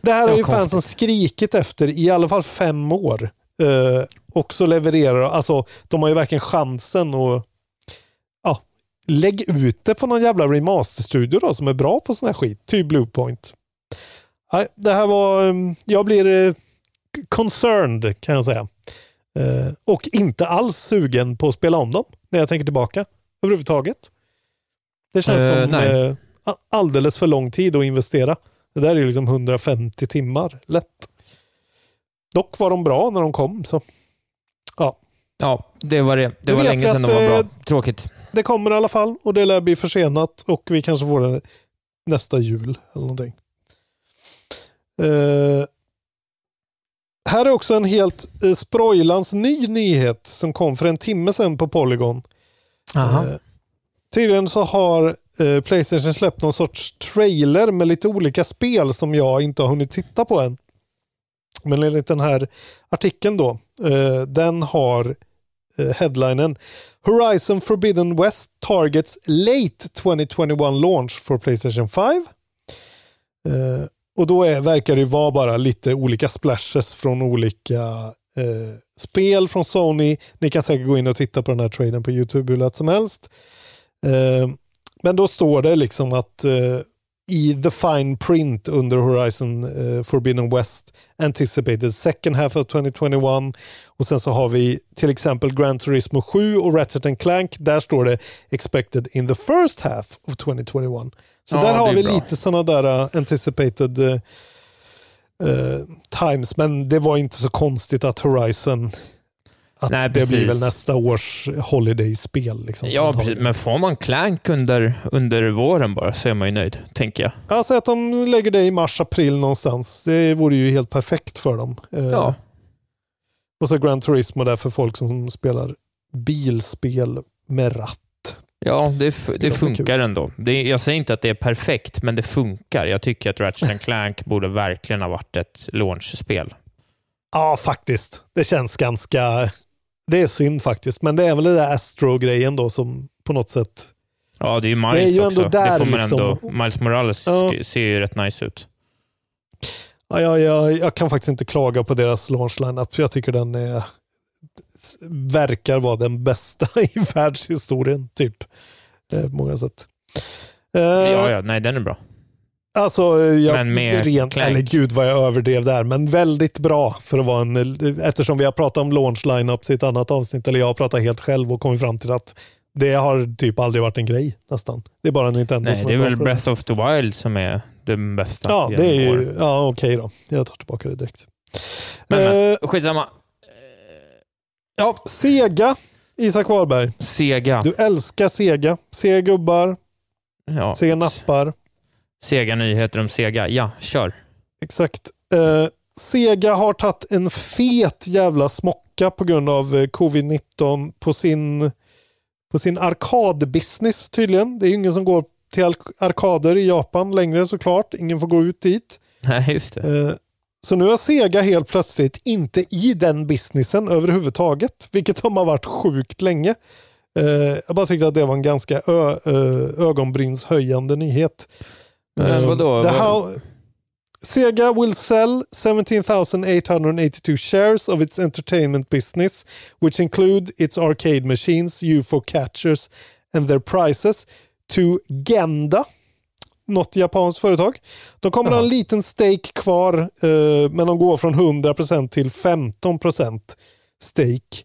Det här har ju fansen skrikit efter i alla fall fem år. Eh, och så levererar alltså de har ju verkligen chansen att ja, lägg ut det på någon jävla remasterstudio då som är bra på sån här skit. Typ Bluepoint. Nej, det här var, um, jag blir eh, concerned kan jag säga. Eh, och inte alls sugen på att spela om dem när jag tänker tillbaka överhuvudtaget. Det känns Eh, som eh, alldeles för lång tid att investera. Det där är ju liksom 150 timmar lätt. Dock var de bra när de kom så Ja, det var det. Det Nu var länge sedan de var bra. eh, Tråkigt. det kommer i alla fall och det lär bli försenat och vi kanske får det nästa jul eller någonting. Eh, här är också en helt uh, sprojlans ny nyhet som kom för en timme sedan på Polygon. Aha. Eh, tydligen så har eh, Playstation släppt någon sorts trailer med lite olika spel som jag inte har hunnit titta på än. Men enligt den här artikeln då, eh, den har eh, headlinen Horizon Forbidden West targets late 2021 launch for Playstation 5. Eh, och då är, verkar det vara bara lite olika splashes från olika eh, spel från Sony. Ni kan säkert gå in och titta på den här traden på YouTube hur lätt som helst. Eh, men då står det liksom att eh, i the fine print under Horizon eh, Forbidden West anticipated second half of 2021 och sen så har vi till exempel Gran Turismo 7 och Ratchet and Clank. Där står det expected in the first half of 2021. Så Ja, där har vi bra. lite sådana där uh, anticipated uh, uh, times. Men det var inte så konstigt att Horizon att Nej, det blir väl nästa års holiday-spel. Liksom, Ja, precis. men får man Clank under, under våren bara så är man ju nöjd, tänker jag. Alltså att de lägger det i mars, april någonstans. Det vore ju helt perfekt för dem. Eh, Ja, Och så Gran Turismo där för folk som spelar bilspel med ratt. ja det, det kul. funkar ändå. Det, jag säger inte att det är perfekt, men det funkar. Jag tycker att Ratchet Clank [laughs] borde verkligen ha varit ett launchspel. Ja, faktiskt. Det känns ganska... Det är synd faktiskt, men det är väl den där Astro-grejen då som på något sätt Ja, det är ju Miles Det är ju också. ändå där det får man liksom. ändå. Miles Morales Ja. ser ju rätt nice ut. Ja, jag, jag, jag kan faktiskt inte klaga på deras launch lineup. för Jag tycker den är, verkar vara den bästa [laughs] i världshistorien, typ. Eh, på många sätt. Eh, Ja, ja, nej, den är bra. Alltså, jag, Men med rent, Clank. eller gud vad jag överdrev där, men väldigt bra för att vara en, eftersom vi har pratat om launch lineups i ett annat avsnitt, eller jag har pratat helt själv och kommit fram till att det har typ aldrig varit en grej nästan. Det är bara Nintendo Nej, som det är väl det. Breath of the Wild som är den bästa. Ja, det är ju, ja okej då. Jag tar tillbaka det direkt. Men, men Eh, skitsamma. Ja, Sega, Isak Wahlberg. Sega. Du älskar Sega. Se gubbar, ja. se nappar. Sega nyheter om Sega. Ja, kör. Exakt. Eh, Sega har tagit en fet jävla smocka på grund av eh, covid-19 på sin, på sin arkadbusiness tydligen. Det är ju ingen som går till ark- arkader i Japan längre såklart. Ingen får gå ut dit. Nej, just det. Eh, så nu har Sega helt plötsligt inte i den businessen överhuvudtaget, vilket de har varit sjukt länge. Eh, jag bara tyckte att det var en ganska ö, ö, ögonbrynshöjande nyhet. Men Eh, vadå? the how- Sega will sell 17,882 shares of its entertainment business, which include its arcade machines, UFO catchers and their prices, to Genda, något japanskt företag. De kommer ha en liten stake kvar, eh, men de går från 100% till 15% stake.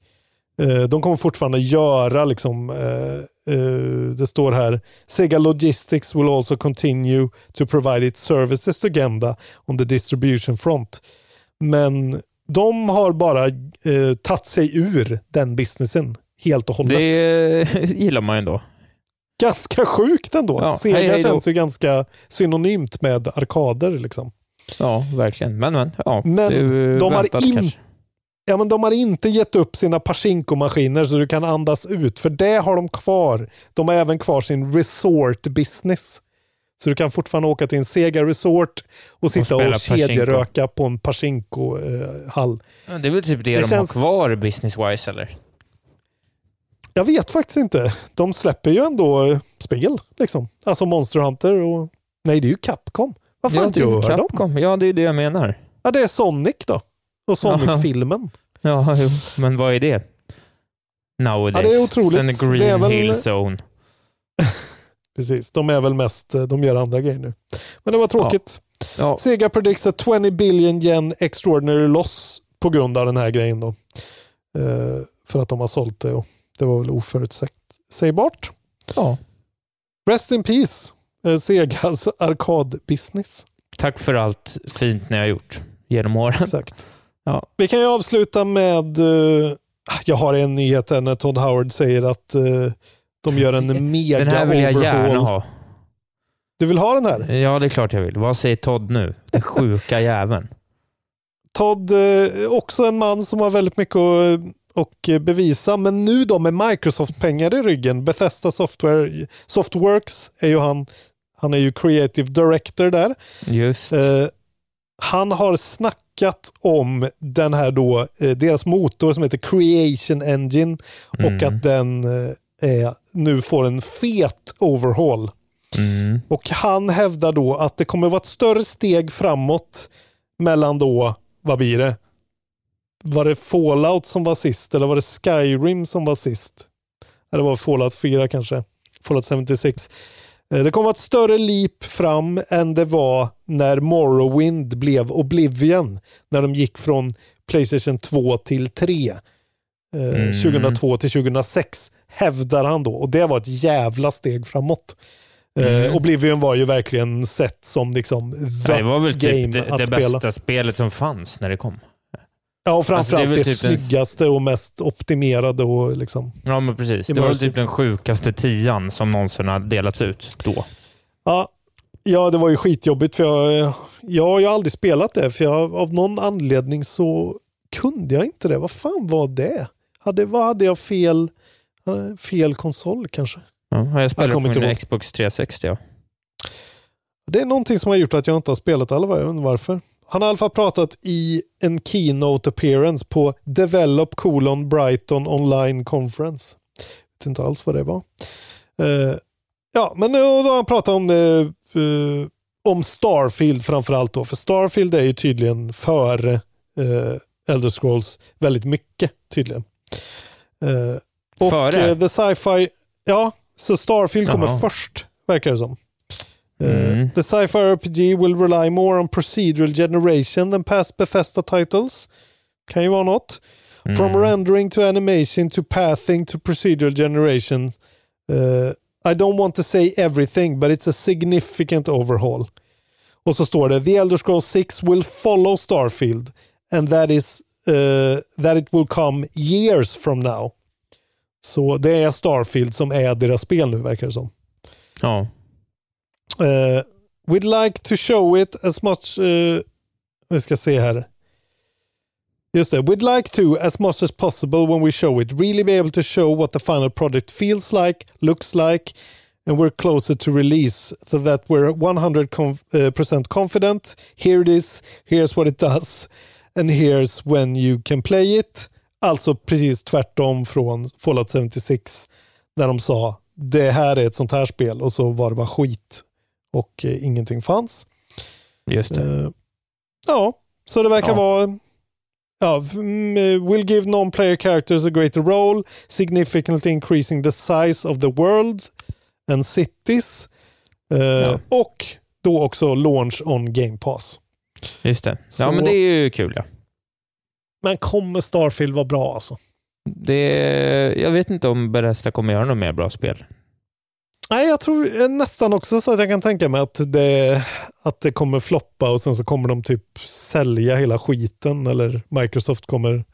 Eh, de kommer fortfarande göra, liksom, eh, eh, det står här, Sega Logistics will also continue to provide its services to Genda on the distribution front. Men de har bara eh, tagit sig ur den businessen helt och hållet. Det [laughs] gillar man ändå. Ganska sjukt ändå. Ja, Sega hej, hej känns ju ganska synonymt med arkader. Liksom. Ja, verkligen. Men, men. Ja, Men de har väntat in- kanske. Ja, men de har inte gett upp sina Pachinko-maskiner så du kan andas ut, för det har de kvar. De har även kvar sin resort business. Så du kan fortfarande åka till en Sega Resort och sitta och, Pachinko. kedjeröka på en Pachinko-hall. Ja, Det är väl typ det, Det de känns- har kvar business-wise, eller? Jag vet faktiskt inte. De släpper ju ändå eh, spel, liksom. Alltså Monster Hunter och... Nej, det är ju Capcom. Vad fan ja, är gör de? Capcom. Ja, det är det jag menar. Ja, det är Sonic då. Och Sonic-filmen. Ja, jo. men vad är det? Nowadays. Ja, det är otroligt. Sen Green Det är väl- Hill Zone. [laughs] Precis, de är väl mest, eh, de gör andra grejer nu. Men det var tråkigt. Ja, Sega predicts a 20 billion yen extraordinary loss på grund av den här grejen då. Eh, för att de har sålt det och det var väl oförutsägbart. ja. Rest in peace, eh, Segas arkadbusiness. Tack för allt fint ni har gjort genom åren. Exakt. Ja. Vi kan ju avsluta med, eh, jag har en nyhet här när Todd Howard säger att eh, de gör en mega [laughs] Den här vill jag gärna overhaul. ha. Du vill ha den här? Ja, det är klart jag vill. Vad säger Todd nu? Den sjuka [laughs] jäveln. Todd, eh, också en man som har väldigt mycket att och bevisa, men nu då med Microsoft-pengar i ryggen. Bethesda Software, Softworks är ju han, han är ju creative director där. Just. Eh, han har snackat om den här då, eh, deras motor som heter Creation Engine och Mm. att den eh, är, nu får en fet overhaul. Mm. Och han hävdar då att det kommer vara ett större steg framåt mellan då, vad blir det? Var det Fallout som var sist eller var det Skyrim som var sist? Eller var det Fallout 4 kanske? Fallout 76. Eh, Det kommer vara ett större leap fram än det var när Morrowind blev Oblivion. När de gick från Playstation 2 till 3. Eh, Mm. 2002 till 2006 hävdar han då. Och det var ett jävla steg framåt. Eh, Mm. Oblivion var ju verkligen sett som liksom the Det var väl game typ det, att det spela. bästa spelet som fanns när det kom. Ja, och framförallt Alltså, det det, typ en- snyggaste och mest optimerade och liksom. Ja, men precis. Det var typ den sjukaste tian som någonsin har delats ut då. Ja, ja, det var ju skitjobbigt för jag, jag har ju aldrig spelat det för jag, av någon anledning så kunde jag inte det. Vad fan var det? Hade, vad hade jag fel, fel konsol kanske? Ja, jag spelade på min ihåg. Xbox 360. Ja. Det är någonting som har gjort att jag inte har spelat alla jag inte varför. Han har i alla fall pratat i en keynote appearance på Develop colon Brighton online conference. Jag vet inte alls vad det var. Eh, Ja, men då har han pratat om det, eh, om Starfield framförallt då. För Starfield är ju tydligen före uh, Elder Scrolls väldigt mycket tydligen. Uh, och Före? The Sci-Fi, ja, så Starfield kommer Jaha. först, verkar det som. Uh, Mm. The Sci-Fi RPG will rely more on procedural generation than past Bethesda titles. Kan ju vara något. From Mm. rendering to animation to pathing to procedural generation. Uh, I don't want to say everything, but it's a significant overhaul. Och så står det The Elder Scrolls 6 will follow Starfield and that is uh, that it will come years from now. Så det är Starfield som är deras spel nu verkar det som. Ja. Uh, we'd like to show it as much... Uh, vi ska se här. Just det. We'd like to, as much as possible when we show it, really be able to show what the final project feels like, looks like, and we're closer to release so that we're 100% conf- uh, percent confident. Here it is, here's what it does, and here's when you can play it. Alltså precis tvärtom från Fallout 76 när de sa det här är ett sånt här spel och så var det bara skit och eh, ingenting fanns. Just det. Eh, ja, så det verkar Ja. vara Ja, mm, eh, will give non-player characters a greater role, significantly increasing the size of the world and cities. Ja. Och då också launch on Game Pass. Just det. Så- Ja, men det är ju kul ja. Men kommer Starfield vara bra alltså? Det, jag vet inte om Bethesda kommer göra något mer bra spel. Nej, jag tror eh, nästan också så att jag kan tänka mig att det, att det kommer floppa och sen så kommer de typ sälja hela skiten eller Microsoft kommer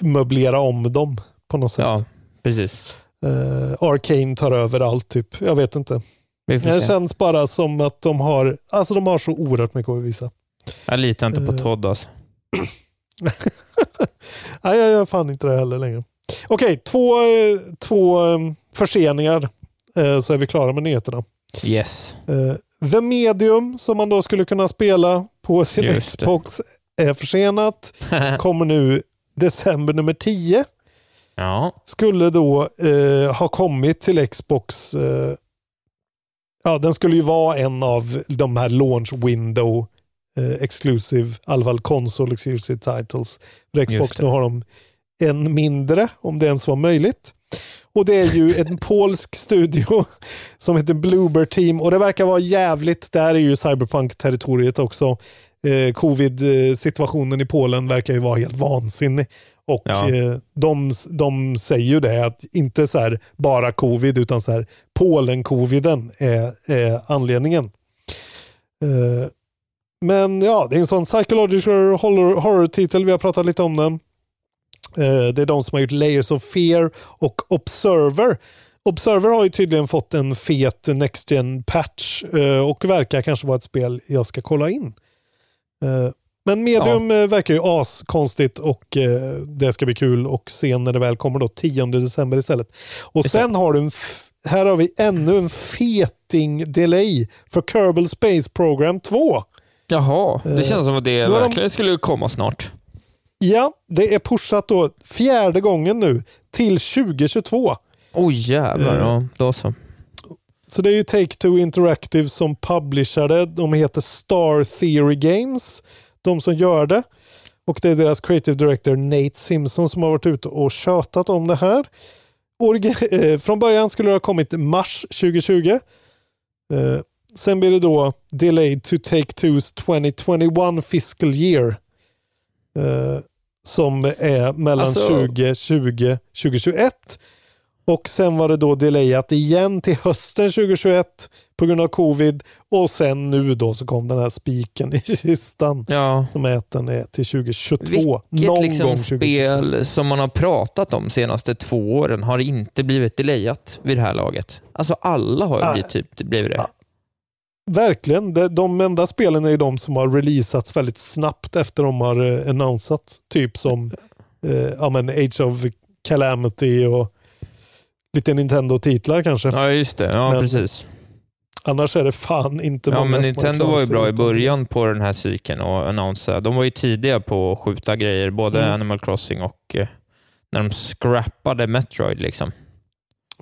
möblera om dem på något sätt. Ja, precis. Uh, Arcane tar över allt typ. Jag vet inte. Det känns bara som att de har, alltså de har så oerhört mycket att visa. Jag litar inte på Eh. Todd alltså. [laughs] Nej, jag gör fan inte det heller längre. Okej, två, eh, två eh, förseningar så är vi klara med nyheterna. Yes. Eh, The Medium som man då skulle kunna spela på sin Just det. Xbox är försenat. [laughs] Kommer nu december nummer 10. ja, Skulle då eh, ha kommit till Xbox. Eh, ja, den skulle ju vara en av de här launch window eh, exclusive, i alla fall console exclusive titles. För Xbox det. nu har de en mindre, om det ens var möjligt. Och det är ju en [laughs] polsk studio som heter Bluebird Team och det verkar vara jävligt. Där är ju Cyberpunk-territoriet också. Eh, Covid-situationen i Polen verkar ju vara helt vansinnig. Och Ja. eh, de, de säger ju det, att inte så här bara covid, utan så här Polen-coviden är, är anledningen. Eh, men ja, det är en sån psychological horror- horror-titel, vi har pratat lite om den. Eh, det är de som har gjort Layers of Fear och Observer. Observer har ju tydligen fått en fet Next Gen patch eh, och verkar kanske vara ett spel jag ska kolla in. Eh, Men Medium eh, verkar ju askonstigt och det ska bli kul och se när det väl kommer då 10 december istället. Och sen har du en här har vi ännu en feting delay för Kerbal Space Program 2. Jaha, det känns som att det de- verkligen skulle komma snart. Ja, det är pushat då fjärde gången nu till 2022. Oj jävlar, Eh. ja, då så. Så det är ju Take-Two Interactive som publicerar det. De heter Star Theory Games, de som gör det. Och det är deras creative director Nate Simpson som har varit ute och tjötat om det här. Origi- [laughs] eh, från början skulle det ha kommit mars 2020. Eh, sen blir det då delayed to Take-Two's 2021 fiscal year. Eh, som är mellan Alltså- 2020 2021. Och sen var det då delayat igen till hösten 2021 på grund av covid. Och sen nu då så kom den här spiken i [laughs] kistan Ja, som är att den är till 2022. vilket Någon liksom gång 2022. spel som man har pratat om senaste två åren har inte blivit delayat vid det här laget. Alltså alla har ju blivit, typ, blivit det. Ah. Verkligen. De, de enda spelen är ju de som har releasats väldigt snabbt efter de har eh, annonsat. Typ som eh, ja, men Age of Calamity och lite Nintendo-titlar kanske. Ja, just det. Ja, Men precis. Annars är det fan inte Ja, många men Nintendo var ju bra i början på den här cykeln och annonsera. De var ju tidiga på att skjuta grejer, både Mm. Animal Crossing och eh, när de scrappade Metroid. liksom.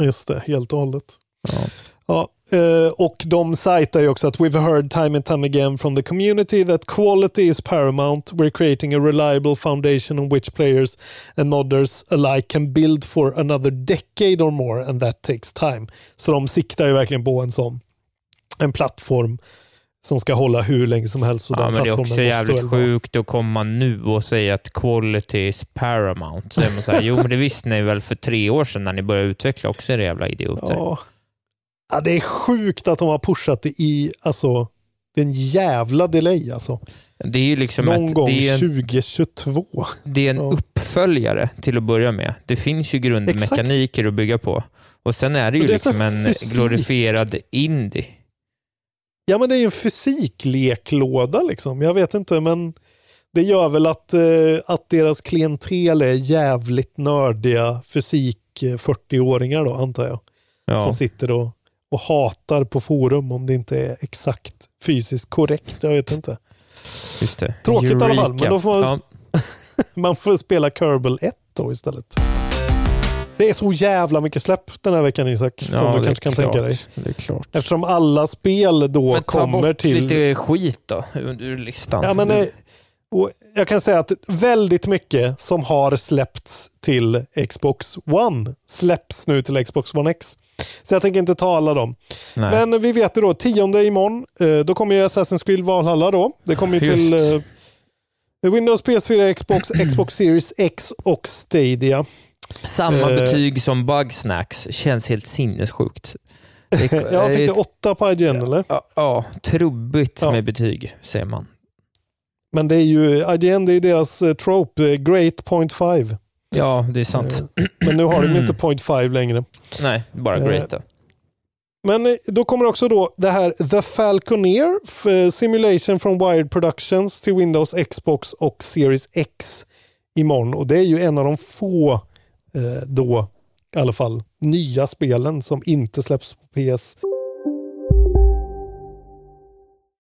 Just det, helt och hållet. Ja. Ja, eh, och de sajtar ju också att we've heard time and time again from the community that quality is paramount. We're creating a reliable foundation on which players and modders alike can build for another decade or more and that takes time. Så de siktar ju verkligen på en sån en plattform som ska hålla hur länge som helst. Och Ja, den men det är också jävligt sjukt att komma nu och säga att quality is paramount. Så man så här, jo, men det visste ni väl för tre år sedan när ni började utveckla också, era jävla idioter. Ja. Ja, det är sjukt att de har pushat det i, alltså, det är en jävla delay alltså. Det är ju liksom Någon ett, gång det är en, 2022. det är en Ja. uppföljare till att börja med. Det finns ju grundmekaniker att bygga på. Och sen är det ju det liksom en fysik. glorifierad indie. Ja, men det är ju en fysikleklåda liksom. Jag vet inte, men det gör väl att, eh, att deras klientel är jävligt nördiga fysik eh, 40-åringar då, antar jag. Ja. Som sitter och, och hatar på forum om det inte är exakt fysiskt korrekt. Jag vet inte. Just det. Tråkigt i alla fall, men då får man- Ja, [laughs] Man får spela Kerbal 1 då istället. Det är så jävla mycket släpp den här veckan Isak, som ja, du det kanske kan tänka klart. dig. Det är klart. Eftersom alla spel då Men ta kommer bort till... lite skit då, ur listan. Ja, men, eh, och jag kan säga att väldigt mycket som har släppts till Xbox One släpps nu till Xbox One X. Så jag tänker inte ta alla dem. Nej. Men vi vet ju då, tionde imorgon, eh, då kommer ju Assassin's Creed Valhalla då. Det kommer ju till eh, Windows, PS4, Xbox, [clears throat] Xbox Series X och Stadia. Samma eh, betyg som Bugsnacks känns helt sinnessjukt. Det [laughs] Jag fick det åtta på IGN eller? Ja, ja, trubbigt Ja. med betyg, säger man. Men det är ju, IGN det är ju deras eh, trope, eh, great point five. Ja, det är sant. Eh, Men nu har de inte point five längre. Nej, bara eh, great då. Men eh, då kommer också då det här The Falconeer Simulation from Wired Productions till Windows, Xbox och Series X imorgon. Och det är ju en av de få då i alla fall nya spelen som inte släpps på PS.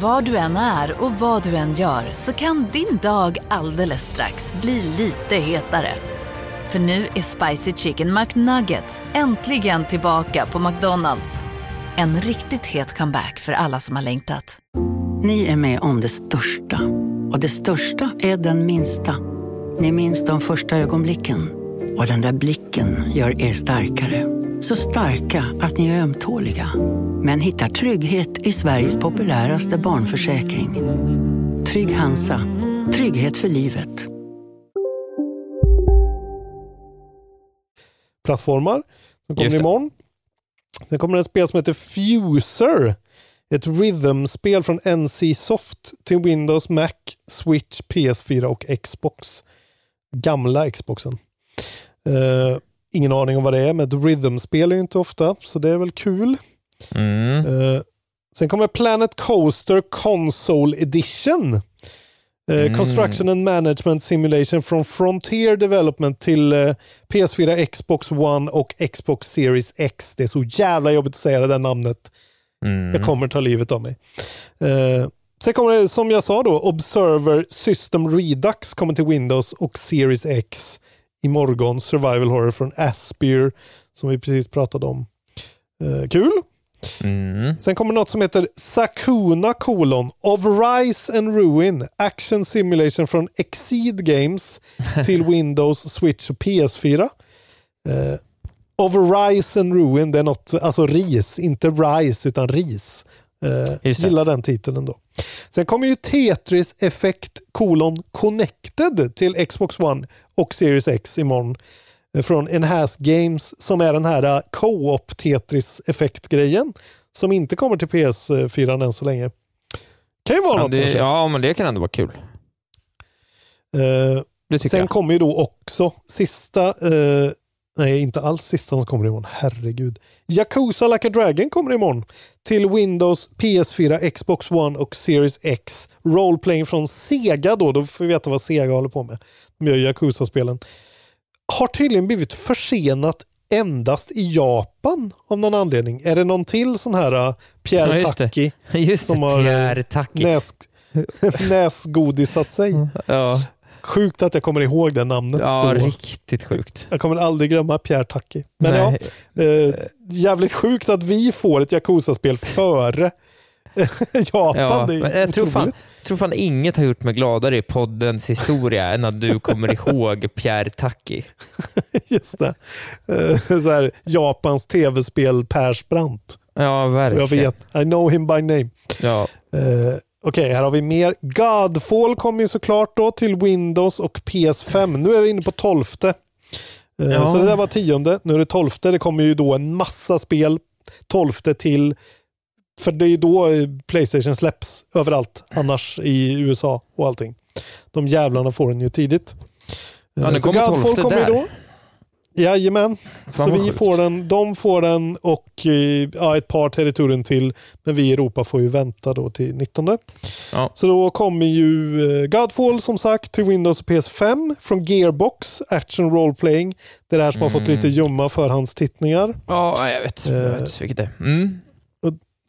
Var du än är och vad du än gör så kan din dag alldeles strax bli lite hetare. För nu är Spicy Chicken McNuggets äntligen tillbaka på McDonalds. En riktigt het comeback för alla som har längtat. Ni är med om det största. Och det största är den minsta. Ni minns de första ögonblicken. Och den där blicken gör er starkare. Så starka att ni är ömtåliga. Men hittar trygghet i Sveriges populäraste barnförsäkring. Trygg Hansa. Trygghet för livet. plattformar som kommer imorgon. Sen kommer ett spel som heter Fuser. Ett rhythm-spel från NC Soft till Windows, Mac, Switch, PS4 och Xbox. Gamla Xboxen. Eh, ingen aning om vad det är, men ett rhythm-spel är ju inte ofta, så det är väl kul. Mm. Eh, sen kommer Planet Coaster Console Edition. Eh, Mm. Construction and Management Simulation från Frontier Development till eh, PS4, Xbox One och Xbox Series X. Det är så jävla jobbigt att säga det där namnet. Mm. Jag kommer ta livet av mig. Eh, sen kommer det, som jag sa då, Observer System Redux kommer till Windows och Series X imorgon. Survival Horror från Aspyr som vi precis pratade om. Eh, kul! Mm. Sen kommer något som heter Sakuna kolon of Rise and Ruin Action Simulation från Exceed Games [laughs] till Windows, Switch och PS4. Eh, of Rise and Ruin, det är något, alltså ris, inte Rise utan ris. Eh, gillar den titeln då. Sen kommer ju Tetris Effect kolon Connected till Xbox One och Series X imorgon. Eh, Från Enhanced Games som är den här eh, co-op Tetris Effect-grejen. Som inte kommer till PS4 än så länge. Kan ju vara Ja, något det, ja, men det kan ändå vara kul. Det tycker Sen jag. kommer ju då också sista eh, Nej, inte alls sista som kommer imorgon. Herregud. Yakuza Like a Dragon kommer imorgon. Till Windows, PS4, Xbox One och Series X. Roleplaying från Sega då. Då får vi veta vad Sega håller på med. Gör Yakuza-spelen. Har tydligen blivit försenat endast i Japan av någon anledning. Är det någon till sån här uh, Pierre Ja. Taki [laughs] som har Pierre Taki. näs, [laughs] näsgodisat sig? Ja, Sjukt att jag kommer ihåg det namnet. ja så. riktigt sjukt. Jag kommer aldrig glömma Pierre Taki. Men Nej. ja, eh, jävligt sjukt att vi får ett Yakuza-spel före [laughs] Japan. Ja, det är jag tror fan, otroligt. tror fan inget har gjort mig gladare i poddens historia än att du kommer ihåg [laughs] Pierre Taki. Just det. Eh, så här, Japans tv-spel Persbrandt. Ja, verkligen. Jag vet, I know him by name. Ja, Eh, Okej, här har vi mer. Godfall kommer ju såklart då till Windows och PS5. Nu är vi inne på tolfte. Eh, Ja. Så det där var tionde. Nu är det tolfte. Det kommer ju då en massa spel tolfte till. För det är då eh, Playstation släpps överallt annars i USA och allting. De jävlarna får den ju tidigt. Ja, Eh, nu så kommer Godfall 12 kommer där. då. Jajamän. Fan så vi sjukt. får den, de får den och eh, ja, ett par territorium till. Men vi i Europa får ju vänta då till 19. Ja. Så då kommer ju eh, Godfall som sagt till Windows och PS5 från Gearbox, Action Role Playing. Det är det här som har fått Mm. lite ljumma förhandstittningar. ja jag vet. Jag Eh. vet vilket det är. Mm.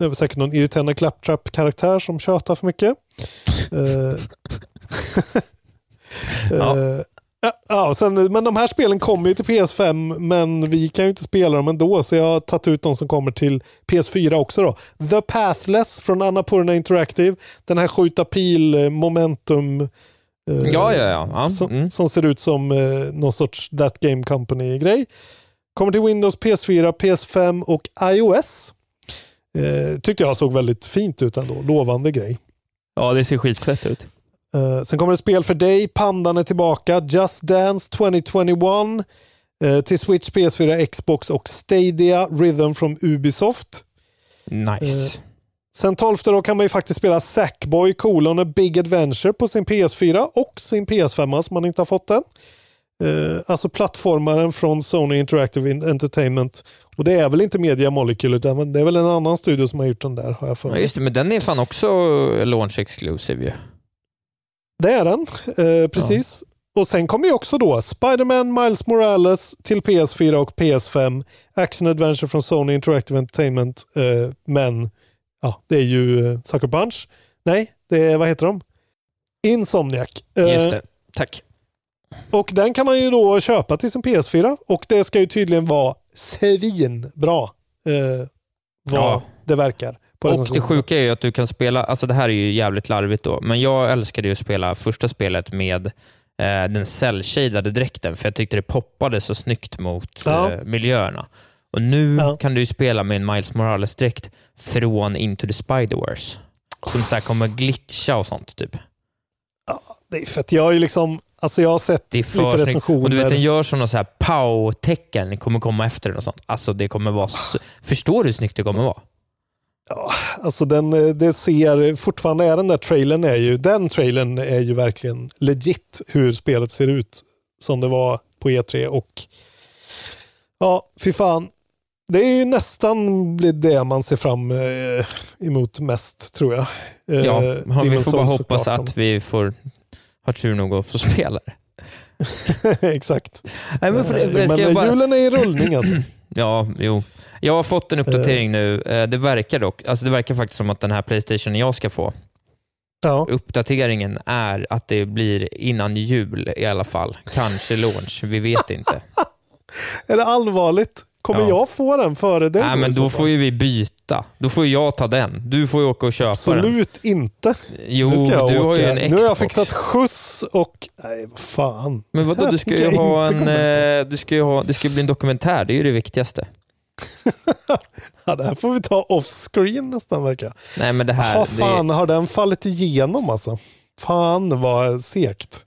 Det väl säkert någon irriterande claptrap-karaktär som tjötar för mycket. [laughs] Eh, [laughs] Ja. eh, ja, ja, sen, men de här spelen kommer ju till PS5 men vi kan ju inte spela dem ändå så jag har tagit ut de som kommer till PS4 också då. The Pathless från Annapurna Interactive. Den här skjuta pil eh, momentum eh, Ja, ja, ja. ja. som, Mm. som ser ut som eh, någon sorts That Game Company-grej. Kommer till Windows, PS4, PS5 och iOS. Eh, tyckte jag såg väldigt fint ut ändå. Lovande grej. ja, det ser skitfett ut. Eh, sen kommer det spel för dig. Pandan är tillbaka. Just Dance 2021. Eh, till Switch, PS4, Xbox och Stadia. Rhythm från Ubisoft. Nice. Sen 12 då kan man ju faktiskt spela Sackboy colon A Big Adventure på sin PS4 och sin PS5 som man inte har fått än. Eh, alltså plattformaren från Sony Interactive Entertainment. Och det är väl inte Media Molecule utan det är väl en annan studio som har gjort den där har jag för Ja, mig. just det, men den är fan också launch exclusive ju. Det är den, eh, precis. Och sen kommer ju också då Spider-Man Miles Morales till PS4 och PS5. Action Adventure från Sony Interactive Entertainment. Eh, men ja, det är ju eh, Sucker Punch. Nej, det är, vad heter de? Insomniac. Eh, Just det. Tack. Och den kan man ju då köpa till sin PS4 och det ska ju tydligen vara svinbra. Eh, vad Ja. det verkar. Och det sjuka är ju att du kan spela, alltså det här är ju jävligt larvigt då, men jag älskade ju att spela första spelet med eh, den cell-shadade dräkten, för jag tyckte det poppade så snyggt mot Ja. eh, miljöerna. Och nu Ja. kan du ju spela med en Miles Morales-dräkt från Into the Spider-Verse. Som så här kommer glitcha och sånt typ. Det är fett. Jag har ju liksom, alltså jag har sett lite snyggt. recensioner. Och du vet, den gör sådana så här pow-tecken, kommer komma efter den och sånt. Alltså det kommer vara, så... förstår du hur snyggt det kommer vara? Alltså den, eh, det ser, fortfarande är den där trailern är ju, den trailern är ju verkligen legit hur spelet ser ut som det var på E3 och ja, fy fan. Det är ju nästan det man ser fram eh, emot mest tror jag. Eh, Ja, vi Demon's får bara hoppas att vi får ha tur nog att få spela det. [laughs] Exakt. Nej, men för, för, men eh, bara... julen är i rullning alltså. [clears throat] Ja, jo. Jag har fått en uppdatering nu. Eh, Det verkar dock, alltså det verkar faktiskt som att den här Playstation jag ska få, Ja. uppdateringen är att det blir innan jul i alla fall. Kanske launch, vi vet inte. [laughs] Är det allvarligt? Kommer Ja. jag få den före dig? Nej, men då får ju vi byta. Då får jag ta den. Du får ju åka och köpa den. Absolut inte. Jo, du jag har åka. ju en Xbox. Nu har jag fixat skjuts och... Nej, vad fan. Men vadå, Här du ska ju ha en... eh, Du ska ju ha, det ska bli en dokumentär, det är ju det viktigaste. [laughs] Ja, det här får vi ta off-screen nästan verkar Nej, men det här... Det- fan, har den fallit igenom alltså? Fan vad segt.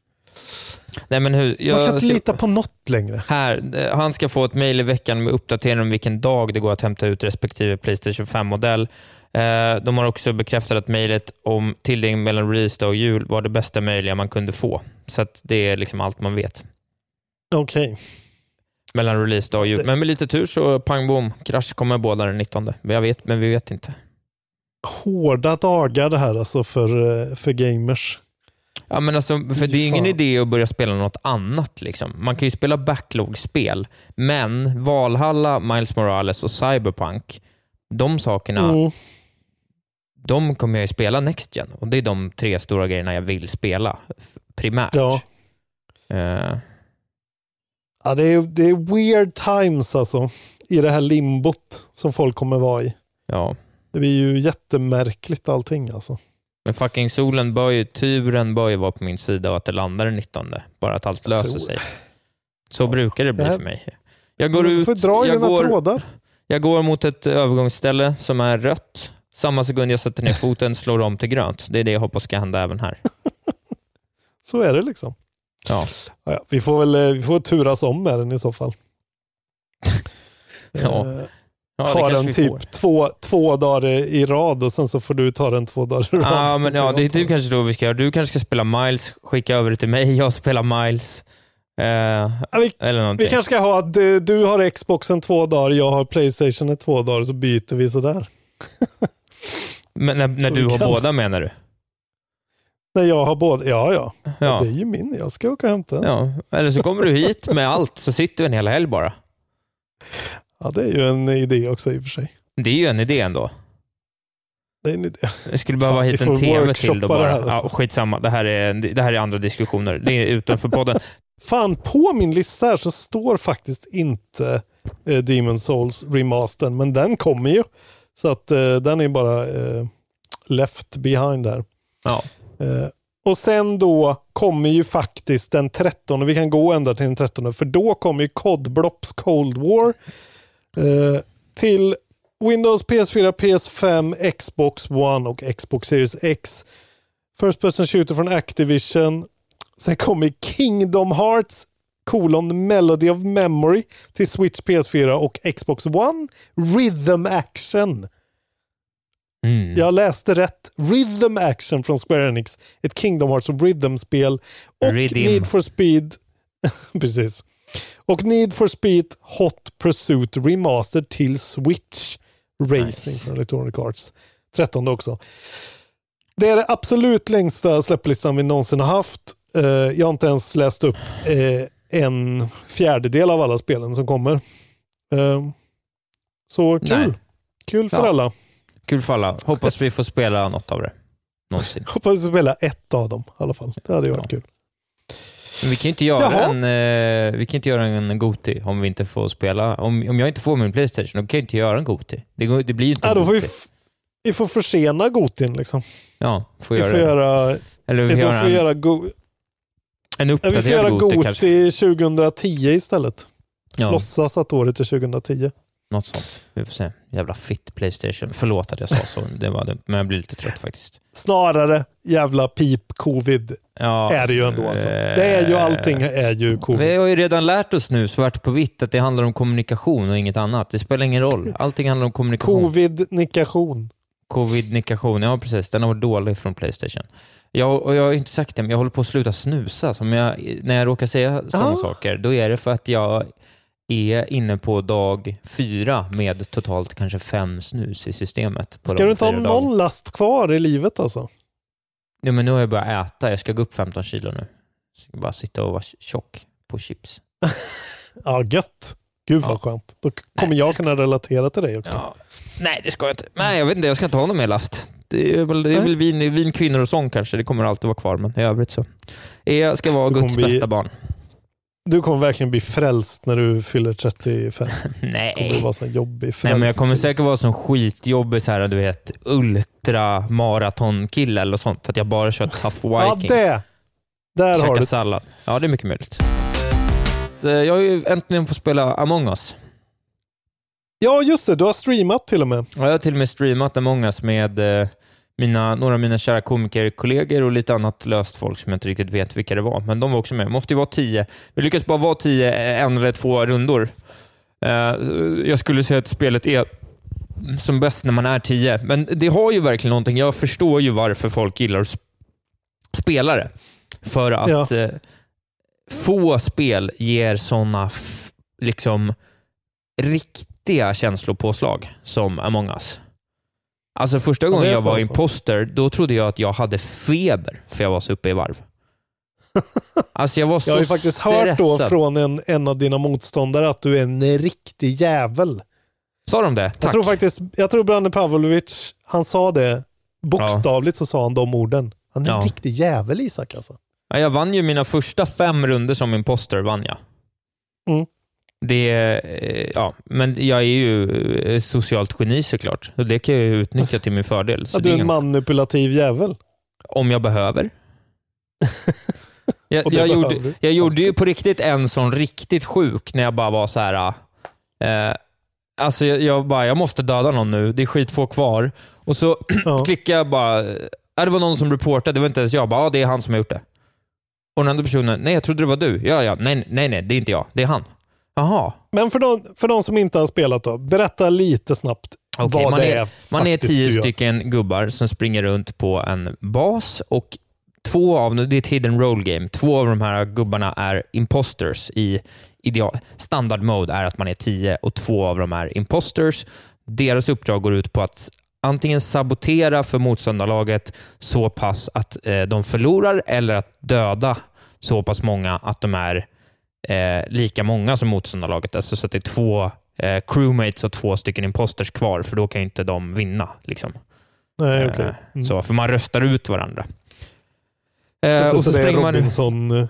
Nej, men hur, jag, Man kan inte lita på något längre. Här, eh, han ska få ett mejl i veckan med uppdatering om vilken dag det går att hämta ut respektive Playstation 5-modell. Eh, de har också bekräftat att mejlet om tilldelning mellan release dag och jul var det bästa möjliga man kunde få. Så att det är liksom allt man vet. Okej. mellan releasedag och jul. Men med lite tur så pang bom, krasch kommer båda den 19. Jag vet, men vi vet inte. Hårda dagar det här alltså för, eh, för gamers. Ja, men alltså, för det är ingen idé att börja spela något annat. Liksom. Man kan ju spela backlog-spel, men Valhalla, Miles Morales och Cyberpunk, de sakerna, Mm. de kommer jag ju spela Next Gen. Och det är de tre stora grejerna jag vill spela primärt. Ja. Eh, Ja, det, är, det är weird times alltså. I det här limbot som folk kommer vara i. ja. Det blir ju jättemärkligt allting alltså. Men fucking solen bör ju, turen bör ju vara på min sida och att det landar den 19. Bara att allt löser sig. Så brukar det bli Det här- för mig. Jag går ut, jag går, trådar. jag går mot ett övergångsställe som är rött. Samma sekund jag sätter ner [laughs] foten slår om till grönt. Det är det jag hoppas ska hända även här. [laughs] Så är det liksom. Ja. Ja, ja, vi får väl eh, vi får turas om med den i så fall. [laughs] Ja. Eh, Ja, ha den typ två, två dagar i rad och sen så får du ta den två dagar i rad. Ja, Så men ja, det är typ kanske då vi ska göra. Du kanske ska spela Miles, skicka över det till mig, jag spelar Miles. Eh, Ja, vi, eller någonting. vi kanske ska ha att du, du har Xboxen två dagar, jag har Playstation i två dagar, så byter vi sådär. [laughs] Men när, när du har kan- båda menar du? När jag har båda, ja ja. Ja. Det är ju min, jag ska åka och hämta den. Ja, eller så kommer du hit med allt, så sitter vi en hel helg bara. Ja, det är ju en idé också i och för sig. Det är ju en idé ändå. Det är en idé. Jag skulle behöva Fan, hit en TV till då det bara. här, alltså. ja, skitsamma, det här, är, det här är andra diskussioner. Det är utanför podden. [laughs] Fan, på min lista här så står faktiskt inte eh, Demon Souls remastern, men den kommer ju. Så att eh, den är bara eh, left behind där. Ja. Eh, och sen då kommer ju faktiskt den 13, vi kan gå ända till den 13, för då kommer ju COD Blops Cold War eh, till Windows, PS4, PS5, Xbox One och Xbox Series X. First person shooter från Activision. Sen kommer Kingdom Hearts kolon Melody of Memory till Switch, PS4 och Xbox One. Rhythm Action. Mm. Jag läste rätt. Rhythm Action från Square Enix. Ett Kingdom Hearts Rhythm-spel. Och Rhythm. Need for Speed. [laughs] Precis. Och Need for Speed Hot Pursuit Remastered till Switch Racing Nice. från Electronic Arts. 13 också. Det är det absolut längsta släpplistan vi någonsin har haft. Eh, jag har inte ens läst upp eh, en fjärdedel av alla spelen som kommer. Eh, så kul. Nej. Kul för Ja. alla. Kul för alla. Hoppas vi får spela något av det. Någonsin. [laughs] Hoppas vi spela ett av dem i alla fall. Det hade ju varit kul. Men vi kan ju inte göra Jaha. en, eh, vi kan inte göra en Goti om vi inte får spela. Om, om jag inte får min Playstation, då kan jag inte göra en Goti. Det, går- det blir ju inte Ja, en då får vi, vi får försena Gotin liksom. Ja, får Vi göra får det. göra, Eller vi får får göra en, göra, go, en ja, vi får uppdaterad göra. Goti 2010 istället. Ja, Låtsas att året är 2010. Något sånt. Vi får se. Jävla fitt Playstation. Förlåt att jag sa så. Det var dumt, men jag blir lite trött faktiskt. Snarare jävla pip-covid Ja, är det ju ändå. Alltså. eh, Det är ju allting är ju covid. Vi har ju redan lärt oss nu, svart på vitt, att det handlar om kommunikation och inget annat. Det spelar ingen roll. Allting handlar om kommunikation. Covid-nikation. Covid-nikation, ja precis. Den har varit dålig från Playstation. Jag, och jag har inte sagt det, men jag håller på att sluta snusa. Så om jag, när jag råkar säga sådana Ah. saker, då är det för att jag är inne på dag fyra med totalt kanske fem snus i systemet. På Ska du inte ha någon last kvar i livet alltså? Ja, men nu har jag börjat äta. Jag ska gå upp 15 kilo nu. Så jag ska bara sitta och vara tjock på chips. [laughs] Ja, gött. Gud vad Ja. skönt. Då kommer jag kunna relatera till dig också. Ja. Nej, det ska jag inte. Nej, jag vet inte. Jag ska inte ha någon mer last. Det är väl, det är väl vin, vin, kvinnor och sång kanske. Det kommer alltid vara kvar, men i övrigt så. Jag ska vara Guds bli- bästa barn. Du kommer verkran bli frälst när du fyller 35. [laughs] kommer Nej. vara så jobbig frälst. Nej, men jag kommer säkert vara som skitjobbig så här, du vet, ultramaratonkille eller sånt. Att jag bara kör tough [laughs] Ja, viking. det! Där har du sallad. Ja, det är mycket möjligt. Eh, Jag har ju äntligen fått spela Among us. Ja, just det. Du har streamat till och med. Ja, Jag har till och med streamat Among us med eh, mina, några av mina kära komikerkollegor och lite annat löst folk som jag inte riktigt vet vilka det var. Men de var också med. Det måste ju vara tio. Vi lyckades bara vara tio, eh, en eller två rundor. Eh, Jag skulle säga att spelet är som bäst när man är tio, men det har ju verkligen någonting. Jag förstår ju varför folk gillar att sp- spela det. För att Ja. eh, få spel ger såna f- liksom riktiga känslopåslag som Among us. Alltså första gången jag var alltså. imposter, då trodde jag att jag hade feber för jag var så uppe i varv. [laughs] Alltså jag var så Jag har ju faktiskt hört då stressad. från en, en av dina motståndare att du är en riktig jävel. Sa de det? Tack. Jag tror faktiskt, jag tror Branne Pavlovic, han sa det, bokstavligt så sa han de orden. Han är en Ja. riktig jävel Isak alltså. Ja, jag vann ju mina första fem runder som imposter, vann jag. Mm. Det, eh, ja, men jag är ju eh, socialt geni såklart. Och det kan jag ju utnyttja till min fördel. Så Att du är en ingen- manipulativ jävel. Om jag behöver. [laughs] Jag, jag, gjorde, jag gjorde ju på riktigt en sån riktigt sjuk när jag bara var så här. Eh, alltså jag, jag bara, jag måste döda någon nu. Det är skitfå kvar. Och så [clears throat] klickade jag bara. Ja, det var någon som reportade, det var inte ens jag. Bara, ja, det är han som har gjort det. Och den andra personen, nej jag trodde det var du. Ja, ja, nej, nej, nej, det är inte jag. Det är han. Jaha. Men för de, för de som inte har spelat då, berätta lite snabbt Okej, vad man det är, är man är tio stycken gubbar som springer runt på en bas och två av det är ett hidden roll game. Två av de här gubbarna är imposters i ideal. Standard mode är att man är tio och två av dem är imposters. Deras uppdrag går ut på att antingen sabotera för motståndarlaget så pass att eh, de förlorar eller att döda så pass många att de är eh, lika många som motståndarlaget. Alltså så att det är två eh, crewmates och två stycken imposters kvar, för då kan ju inte de vinna. Liksom. Nej. Eh, Mm. Så, för man röstar ut varandra. Eh, så, och så det är springer man... Robinson eh,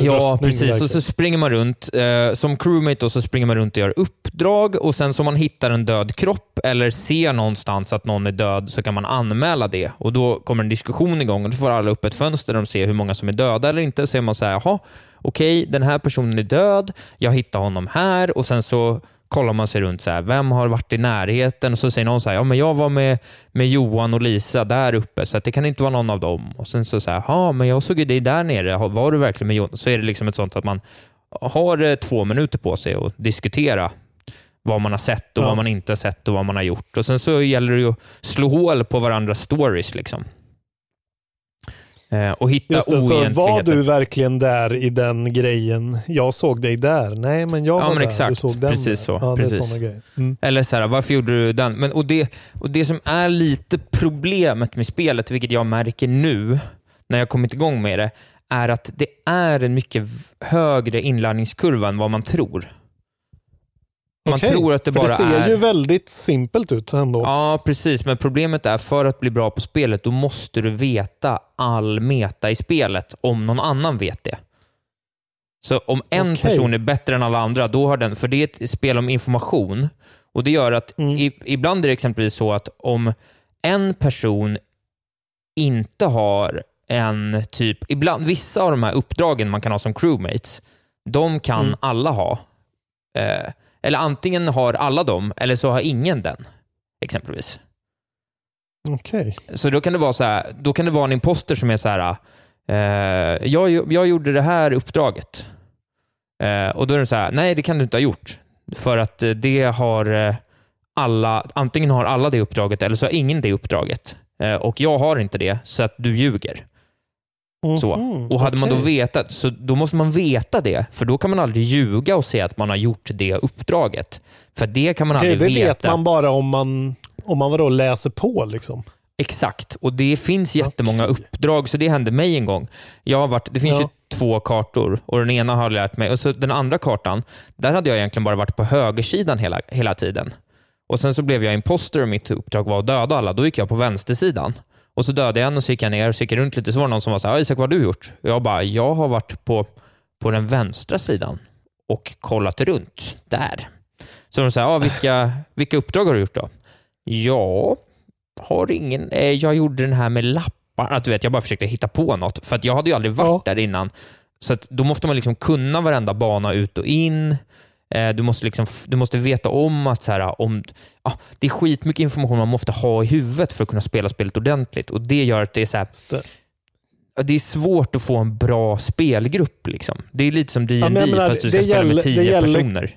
Ja, precis. Och så springer man runt. Eh, som crewmate då, så springer man runt och gör uppdrag och sen så om man hittar en död kropp eller ser någonstans att någon är död så kan man anmäla det och då kommer en diskussion igång och då får alla upp ett fönster där de ser hur många som är döda eller inte. Så är man så här, jaha, okej, den här personen är död, jag hittar honom här och sen så kollar man sig runt så här, vem har varit i närheten? Och så säger någon så här, ja men jag var med, med Johan och Lisa där uppe, så det kan inte vara någon av dem. Och sen så säger ja men jag såg ju dig där nere, var du verkligen med Johan? Så är det liksom ett sånt att man har eh, två minuter på sig att diskutera vad man har sett och Ja. vad man inte har sett och vad man har gjort. Och sen så gäller det ju att slå hål på varandras stories liksom. Eh, och hitta Just det, så var du verkligen där i den grejen? Jag såg dig där. Nej, men jag Ja, var men där. exakt. Du såg den Precis där. så. Ja, Precis. Mm. Eller så här, varför gjorde du den? Men, och, det, och det som är lite problemet med spelet, vilket jag märker nu när jag kommit igång med det, är att det är en mycket högre inlärningskurva än vad man tror. Man Okej, tror att det bara det ser är... ju väldigt simpelt ut ändå. Ja, precis. Men problemet är för att bli bra på spelet, då måste du veta all meta i spelet om någon annan vet det. Så om en Okej. person är bättre än alla andra, då har den, för det är ett spel om information och det gör att Mm. i, ibland är det exempelvis så att om en person inte har en typ, ibland, vissa av de här uppdragen man kan ha som crewmates, de kan Mm. alla ha. Eh, eller antingen har alla dem, eller så har ingen den, exempelvis. Okej. Så då kan det vara så här, då kan det vara en imposter som är så här, eh, jag, jag gjorde det här uppdraget. Eh, och då är det så här, nej det kan du inte ha gjort. För att eh, det har eh, alla, antingen har alla det uppdraget eller så har ingen det uppdraget. Eh, och jag har inte det, så att du ljuger. Så. Mhm, Och hade man då vetat, så då måste man veta det, för då kan man aldrig ljuga och säga att man har gjort det uppdraget. För det kan man Okej, aldrig det veta. vet man bara om man, om man vadå, läser på liksom. Exakt, och det finns jättemånga uppdrag, så det hände mig en gång. Jag har varit, det finns Ja. ju två kartor och den ena har lärt mig, och så den andra kartan, där hade jag egentligen bara varit på högersidan hela, hela tiden. Och Sen så blev jag imposter och mitt uppdrag var att döda alla. Då gick jag på vänstersidan. Och så dödade jag en och så gick jag ner och så gick jag runt lite. Så var det någon som var så här, "Ja, Isak vad har du gjort? Och jag bara, jag har varit på, på den vänstra sidan och kollat runt där. Så de sa, ja, vilka, vilka uppdrag har du gjort då? Ja, har ingen... Eh, jag gjorde den här med lappar. Att du vet, jag bara försökte hitta på något, för jag hade ju aldrig varit där innan. Så då måste man liksom kunna varenda bana ut och in. Eh, du, måste liksom, du måste veta om att så här, om, ah, det är skitmycket information man måste ha i huvudet för att kunna spela spelet ordentligt. Och Det gör att det är så här, det är svårt att få en bra spelgrupp. Liksom. Det är lite som D&D Ja, men jag menar, fast du ska det spela gäller- med det tio gäller- personer.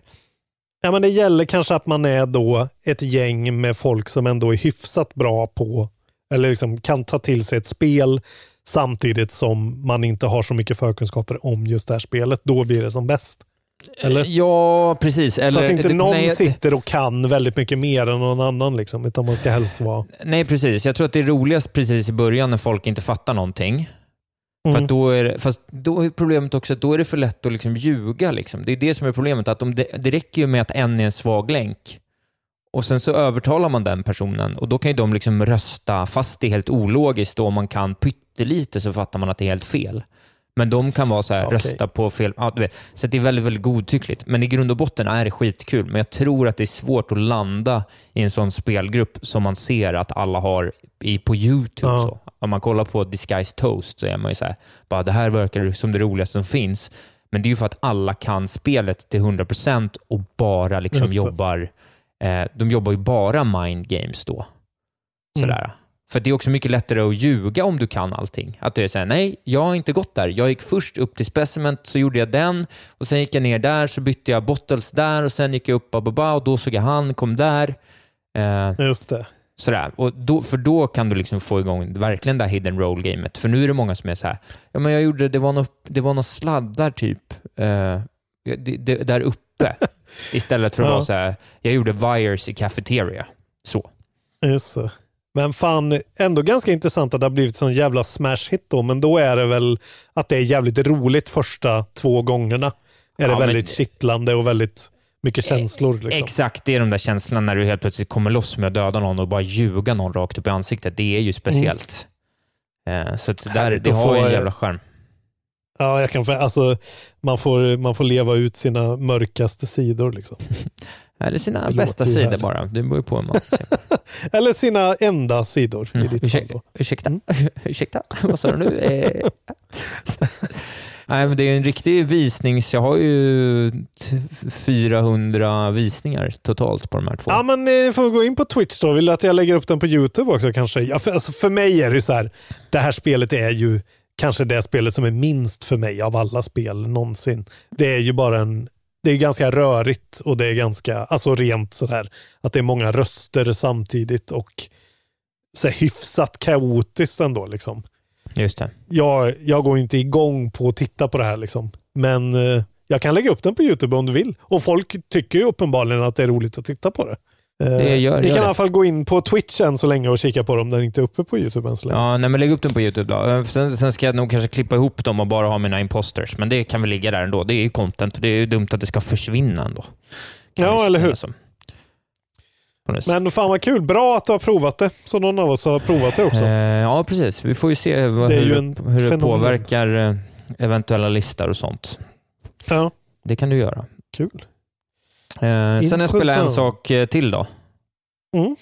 Ja, men det gäller kanske att man är då ett gäng med folk som ändå är hyfsat bra på, eller liksom kan ta till sig ett spel samtidigt som man inte har så mycket förkunskaper om just det här spelet. Då blir det som bäst. Eller? Ja, precis. Eller, så att inte någon nej, sitter och kan väldigt mycket mer än någon annan. Liksom, utan man ska helst vara... Nej, precis. Jag tror att det är roligast precis i början när folk inte fattar någonting. För Mm. att då är fast då är problemet också att då är det för lätt att liksom ljuga. Liksom. Det är det som är problemet. Att det, det räcker ju med att en är en svag länk och sen så övertalar man den personen och då kan ju de liksom rösta, fast det är helt ologiskt och om man kan pyttelite så fattar man att det är helt fel. Men de kan vara så här, Okej. rösta på fel... Ja, du vet. Så det är väldigt, väldigt godtyckligt. Men i grund och botten är det skitkul. Men jag tror att det är svårt att landa i en sån spelgrupp som man ser att alla har i, på YouTube. Ja. Så. Om man kollar på Disguised Toast så är man ju så här, bara, det här verkar som det roligaste som finns. Men det är ju för att alla kan spelet till 100% och bara liksom jobbar... Eh, de jobbar ju bara mind games då. Sådär. För det är också mycket lättare att ljuga om du kan allting. Att du såhär, nej, jag har inte gått där. Jag gick först upp till speciment, så gjorde jag den och sen gick jag ner där, så bytte jag bottles där och sen gick jag upp bababa, och då såg jag han, kom där. Eh, Just det. sådär. Och då, för då kan du liksom få igång verkligen det här hidden roll-gamet. För nu är det många som är så här, ja men jag gjorde, det var några det var nå sladdar typ, eh, det, det, där uppe. [laughs] Istället för att Ja. vara så här, jag gjorde wires i cafeteria. Så. Just det. Men fan, ändå ganska intressant att det har blivit sån jävla smash hit då. Men då är det väl att det är jävligt roligt första två gångerna. Är det Ja, men- väldigt kittlande och väldigt mycket känslor. Liksom. Exakt, det är de där känslorna när du helt plötsligt kommer loss med att döda någon och bara ljuga någon rakt upp i ansiktet. Det är ju speciellt. Eh, så att där, det har ju en eh, jävla skärm. Ja, jag kan, alltså, man, får, man får leva ut sina mörkaste sidor. Liksom. [laughs] Eller sina det bästa sidor härligt. bara. Det beror på hur man ser. [laughs] Eller sina enda sidor i Mm. ditt fall. Ursäkta, Då. ursäkta, [laughs] ursäkta, vad sa du nu? Eh, [laughs] Nej, men det är en riktig visnings... Jag har ju t- 400 visningar totalt på de här två. Ja, men eh, får gå in på Twitch då? Vill du att jag lägger upp den på YouTube också kanske? Ja, för, alltså, för mig är det ju så här, det här spelet är ju kanske det spelet som är minst för mig av alla spel någonsin. Det är ju bara en, det är ganska rörigt och det är ganska, alltså rent sådär, att det är många röster samtidigt och så här, hyfsat kaotiskt ändå liksom. Just det. Jag, jag går inte igång på att titta på det här liksom. Men eh, jag kan lägga upp den på YouTube om du vill. Och folk tycker ju uppenbarligen att det är roligt att titta på det. Eh, Det gör- Ni gör kan det. i alla fall gå in på Twitch än så länge och kika på dem. Den är inte uppe på YouTube än så länge. Ja, nej, men lägg upp den på YouTube då. Eh, Sen, sen ska jag nog kanske klippa ihop dem och bara ha mina imposters, men det kan väl ligga där ändå. Det är ju content och det är ju dumt att det ska försvinna ändå. Kan Ja, eller hur? som. Men fan vad kul. Bra att du har provat det. Så någon av oss har provat det också. Eh, ja, precis. Vi får ju se vad, Det hur, hur det påverkar eventuella listor och sånt. Ja, Det kan du göra. kul. Eh, sen har jag spelat en sak eh, till då. Mm.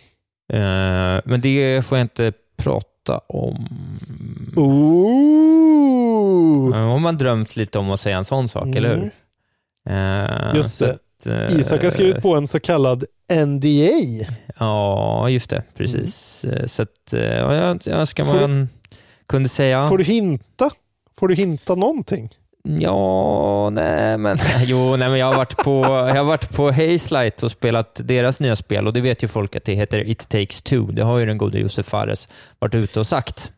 Eh, men det får jag inte prata om. Ooh. Eh, Om man drömt lite om att säga en sån sak, Mm. eller hur? Eh, Just det. att, eh, Isak har skrivit på en så kallad NDA. Ja, just det. Precis. Eh, Så att, ja, jag önskar Får man kunde säga... Får du hinta? Får du hinta någonting? Ja, nej men... [laughs] Jo, nej, men jag har varit på, jag har varit på Hazelight och spelat deras nya spel och det vet ju folk att det heter It takes two. Det har ju den gode Josef Fares varit ute och sagt.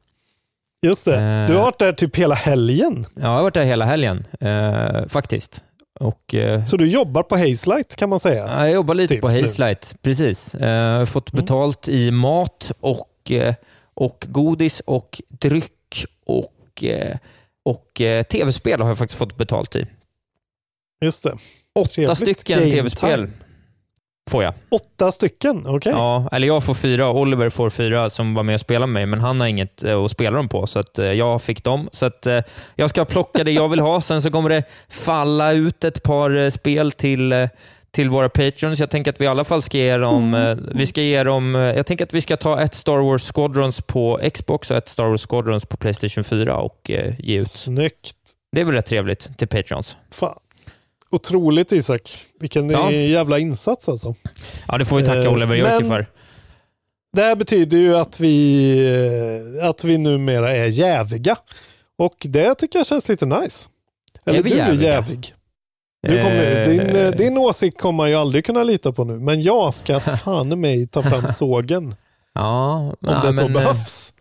Just det. Eh. Du har varit där typ hela helgen. Ja, jag har varit där hela helgen, eh, faktiskt. Och, eh, Så du jobbar på Hazelight kan man säga. Ja, Jag jobbar lite Typ på nu. Hazelight, precis. Eh, Jag har fått Mm. betalt i mat och, eh, och godis och dryck och, eh, och eh, tv-spel har jag faktiskt fått betalt i. Just det. Åtta Trevligt. stycken tv-spel får jag. Åtta stycken, okej. Ja, eller jag får fyra Oliver får fyra som var med och spelade med mig, men han har inget eh, att spela dem på, så att, eh, jag fick dem. Så att, eh, jag ska plocka det jag vill ha, sen så kommer det falla ut ett par eh, spel till, eh, till våra patrons. Jag tänker att vi i alla fall ska ge dem, eh, vi ska ge dem, eh, jag tänker att vi ska ta ett Star Wars Squadrons på Xbox och ett Star Wars Squadrons på Playstation 4 och eh, ge ut. Snyggt. Det är väl rätt trevligt till patrons. Fan. Otroligt Isak. Vilken Ja. jävla insats alltså. Ja, det får vi tacka Eh, Oliver Jörke men- för. Det här betyder ju att vi, eh, att vi numera är jäviga. Och det tycker jag känns lite nice. Eller vi du är jäviga? jävig. Kommer, Eh, din, eh, din åsikt kommer man ju aldrig kunna lita på nu. Men jag ska [laughs] fan mig ta fram sågen. Ja, om ja, det så eh, behövs.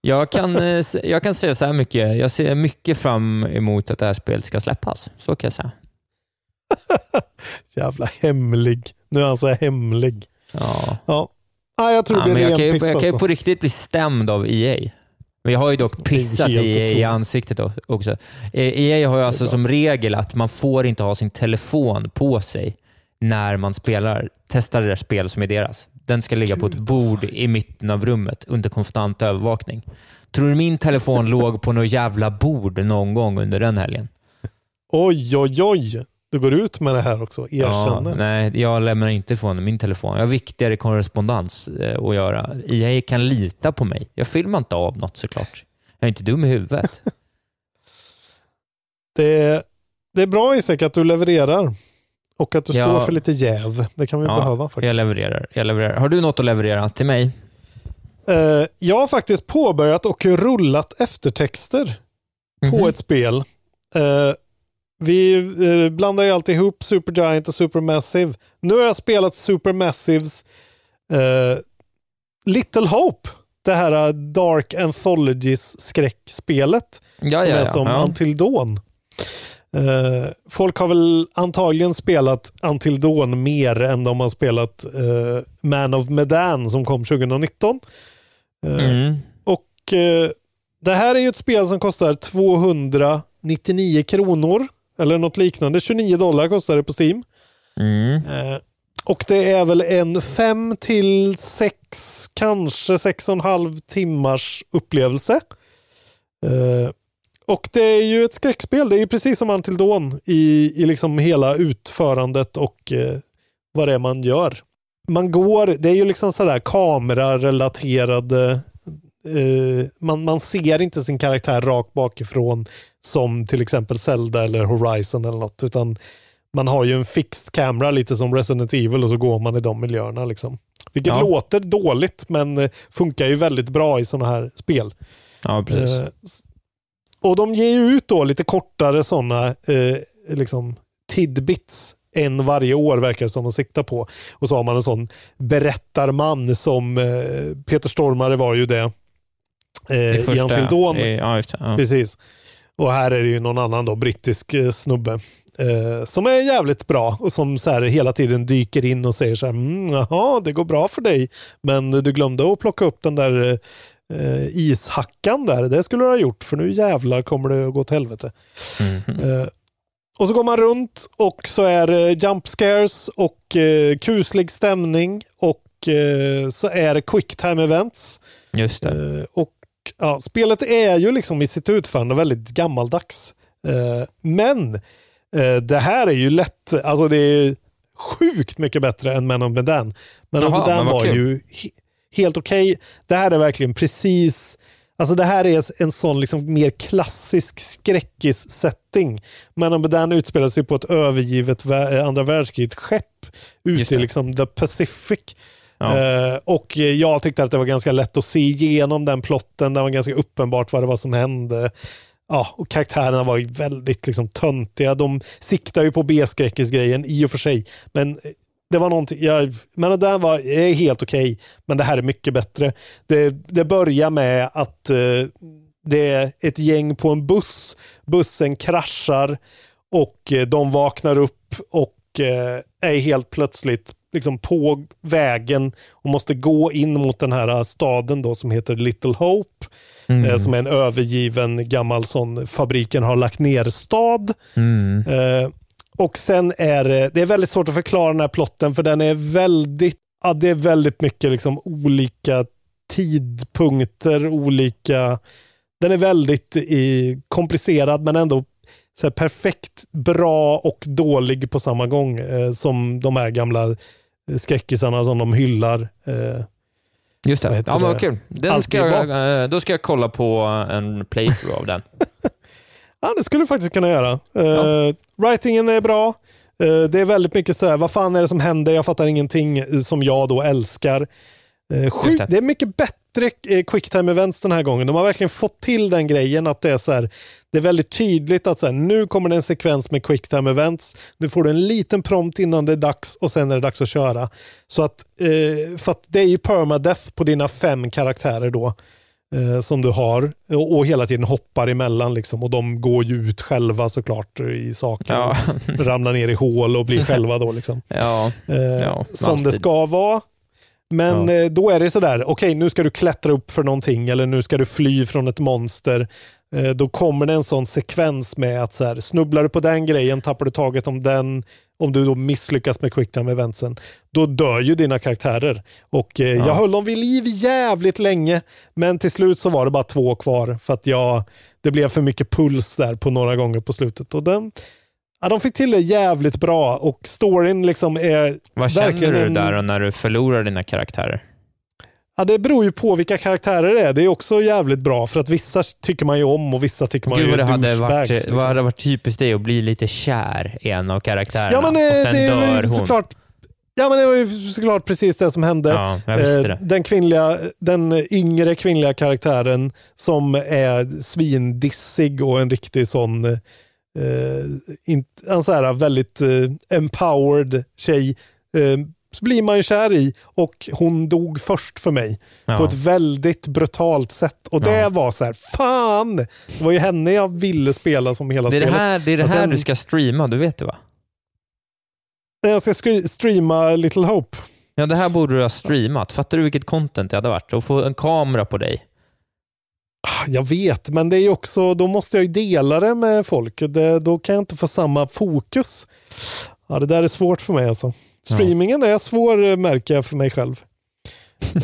Jag kan, jag kan säga så här mycket. Jag ser mycket fram emot att det här spelet ska släppas. Så kan jag säga. [laughs] Jävla hemlig. Nu är han så hemlig. Ja. Ja. Nej, jag tror Ja, det är men jag, ren kan piss jag kan ju alltså. på riktigt bli stämd av EA. Men jag har ju dock pissat i otroligt. ansiktet också. EA har ju alltså som regel att man får inte ha sin telefon på sig när man spelar, testar det spel som är deras. Den ska ligga på ett bord i mitten av rummet under konstant övervakning. Tror du min telefon [laughs] låg på något jävla bord någon gång under den helgen? Oj, oj, oj. Du går ut med det här också. Ja, Erkänner. nej, jag lämnar inte ifrån min telefon. Jag har viktigare korrespondens eh, att göra. EA kan lita på mig. Jag filmar inte av något såklart. Jag är inte dum i huvudet. [laughs] det, är, det är bra Isak att du levererar. Och att du Ja. står för lite jäv. Det kan vi behöva faktiskt. jag levererar. jag levererar. Har du något att leverera till mig? Eh, jag har faktiskt påbörjat och rullat eftertexter på Mhm. ett spel. Eh, vi eh, blandar ju alltid ihop Supergiant och Supermassive. Nu har jag spelat Supermassives eh, Little Hope. Det här eh, Dark Anthologies skräckspelet. Ja, som ja, är ja. som Ja. Until Dawn. Eh, folk har väl antagligen spelat Until Dawn mer än de har spelat eh, Man of Medan som kom 2019. Eh, Mm. Och det här är ju ett spel som kostar 299 kronor. Eller något liknande. 29 dollar kostar det på Steam. Mm. Eh, och det är väl en 5 till 6, kanske 6,5 timmars upplevelse. Eh, och det är ju ett skräckspel. Det är ju precis som Until Dawn i, i liksom hela utförandet och eh, vad det är man gör. Man går, det är ju liksom sådär kamerarelaterade eh, man, man ser inte sin karaktär rakt bakifrån som till exempel Zelda eller Horizon eller något, utan man har ju en fixed camera lite som Resident Evil och så går man i de miljöerna. Liksom. Vilket Ja. låter dåligt men eh, funkar ju väldigt bra i sådana här spel. Ja, precis. S- och de ger ju ut då lite kortare sådana eh, liksom tidbits en varje år verkar det som de siktar på. Och så har man en sån berättarman som eh, Peter Stormare var ju det. Eh, första- Dawn. eh, Ja, just. Ja. Precis. Och här är det ju någon annan då, brittisk eh, snubbe. Eh, som är jävligt bra och som så här hela tiden dyker in och säger så här, mm, jaha, det går bra för dig, men du glömde att plocka upp den där eh, ishackan där. Det skulle du ha gjort, för nu jävlar kommer det att gå åt helvete. Mhm. Eh, och så går man runt och så är det jump scares och eh, kuslig stämning och eh, så är det quick time events. Just det. Eh, och ja, spelet är ju liksom i sitt utförande väldigt gammaldags. Eh, men eh, det här är ju lätt, alltså det är sjukt mycket bättre än Man of Medan. Man of Medan men var kul. ju he- helt okej. Det här är verkligen precis Alltså det här är en sån liksom mer klassisk skräckis-setting. Man of Medan utspelar sig på ett övergivet andra världskriget-skepp ute i liksom the Pacific. Ja. Eh, och jag tyckte att det var ganska lätt att se igenom den plotten. Det var ganska uppenbart vad det var som hände. Ja, och karaktärerna var väldigt liksom töntiga. De siktar ju på B-skräckisgrejen i och för sig. Men det var någonting, jag, men det där var är helt okej. men det här är mycket bättre. Det, det börjar med att eh, det är ett gäng på en buss. Bussen kraschar och eh, de vaknar upp och eh, är helt plötsligt liksom på vägen och måste gå in mot den här eh, staden då som heter Little Hope. Mm. Eh, som är en övergiven gammal sån fabriken har lagt ner stad. Mm. Eh, och sen är det, det är väldigt svårt att förklara den här plotten för den är väldigt, ja, det är väldigt mycket liksom olika tidpunkter, olika, den är väldigt i, komplicerad men ändå så perfekt bra och dålig på samma gång eh, som de här gamla eh, skräckisarna som de hyllar. Eh, Just det. Ja, men kul. Den ska jag, eh, då ska jag kolla på en playthrough av den. [laughs] Ja, det skulle du faktiskt kunna göra. Uh, Ja. Writingen är bra. Eh, det är väldigt mycket sådär, vad fan är det som händer? Jag fattar ingenting eh, som jag då älskar. Uh, sjukt, det. det. är mycket bättre uh, quicktime events den här gången. De har verkligen fått till den grejen att det är så här, det är väldigt tydligt att så här, nu kommer det en sekvens med quicktime events. Nu får du en liten prompt innan det är dags och sen är det dags att köra. Så att, eh, för att det är ju permadeath på dina fem karaktärer då. eh, som du har och, och hela tiden hoppar emellan liksom och de går ju ut själva såklart i saker. Ja. Ramlar ner i hål och blir själva då liksom. [laughs] Ja, Eh, ja, som alltid. det ska vara. Men Ja. eh, då är det sådär, okej nu ska du klättra upp för någonting eller nu ska du fly från ett monster. Eh, då kommer det en sån sekvens med att så här, snubblar du på den grejen, tappar du taget om den, om du då misslyckas med quicktime eventsen, då dör ju dina karaktärer. Och eh, Ja. jag höll dem vid liv jävligt länge, men till slut så var det bara två kvar för att jag, det blev för mycket puls där på några gånger på slutet. Och den, ja, de fick till det jävligt bra och storyn liksom är Vad känner du en- där och när du förlorar dina karaktärer? Ja, det beror ju på vilka karaktärer det är. Det är också jävligt bra för att vissa tycker man ju om och vissa tycker man Gud ju är det hade varit, liksom. vad hade varit typiskt dig att bli lite kär i en av karaktärerna Ja men och eh, sen det dör hon. såklart Ja men det var ju såklart precis det som hände. Ja, Eh. Den, kvinnliga, den yngre kvinnliga karaktären som är svindissig och en riktig sån eh, in, en så här väldigt eh, empowered tjej eh, så blir man ju kär i och hon dog först för mig Ja. på ett väldigt brutalt sätt. Och det Ja. var så här, fan! Det var ju henne jag ville spela som hela Det är det spelet. här, det är det här sen- du ska streama, du vet det va? Jag ska streama Little Hope. Ja, det här borde du ha streamat. Fattar du vilket content det hade varit? Att få en kamera på dig. Ah, Jag vet, men det är också, då måste jag ju dela det med folk. Det, då kan jag inte få samma fokus. Ja, det där är svårt för mig alltså. Streamingen är svår eh, märker jag för mig själv.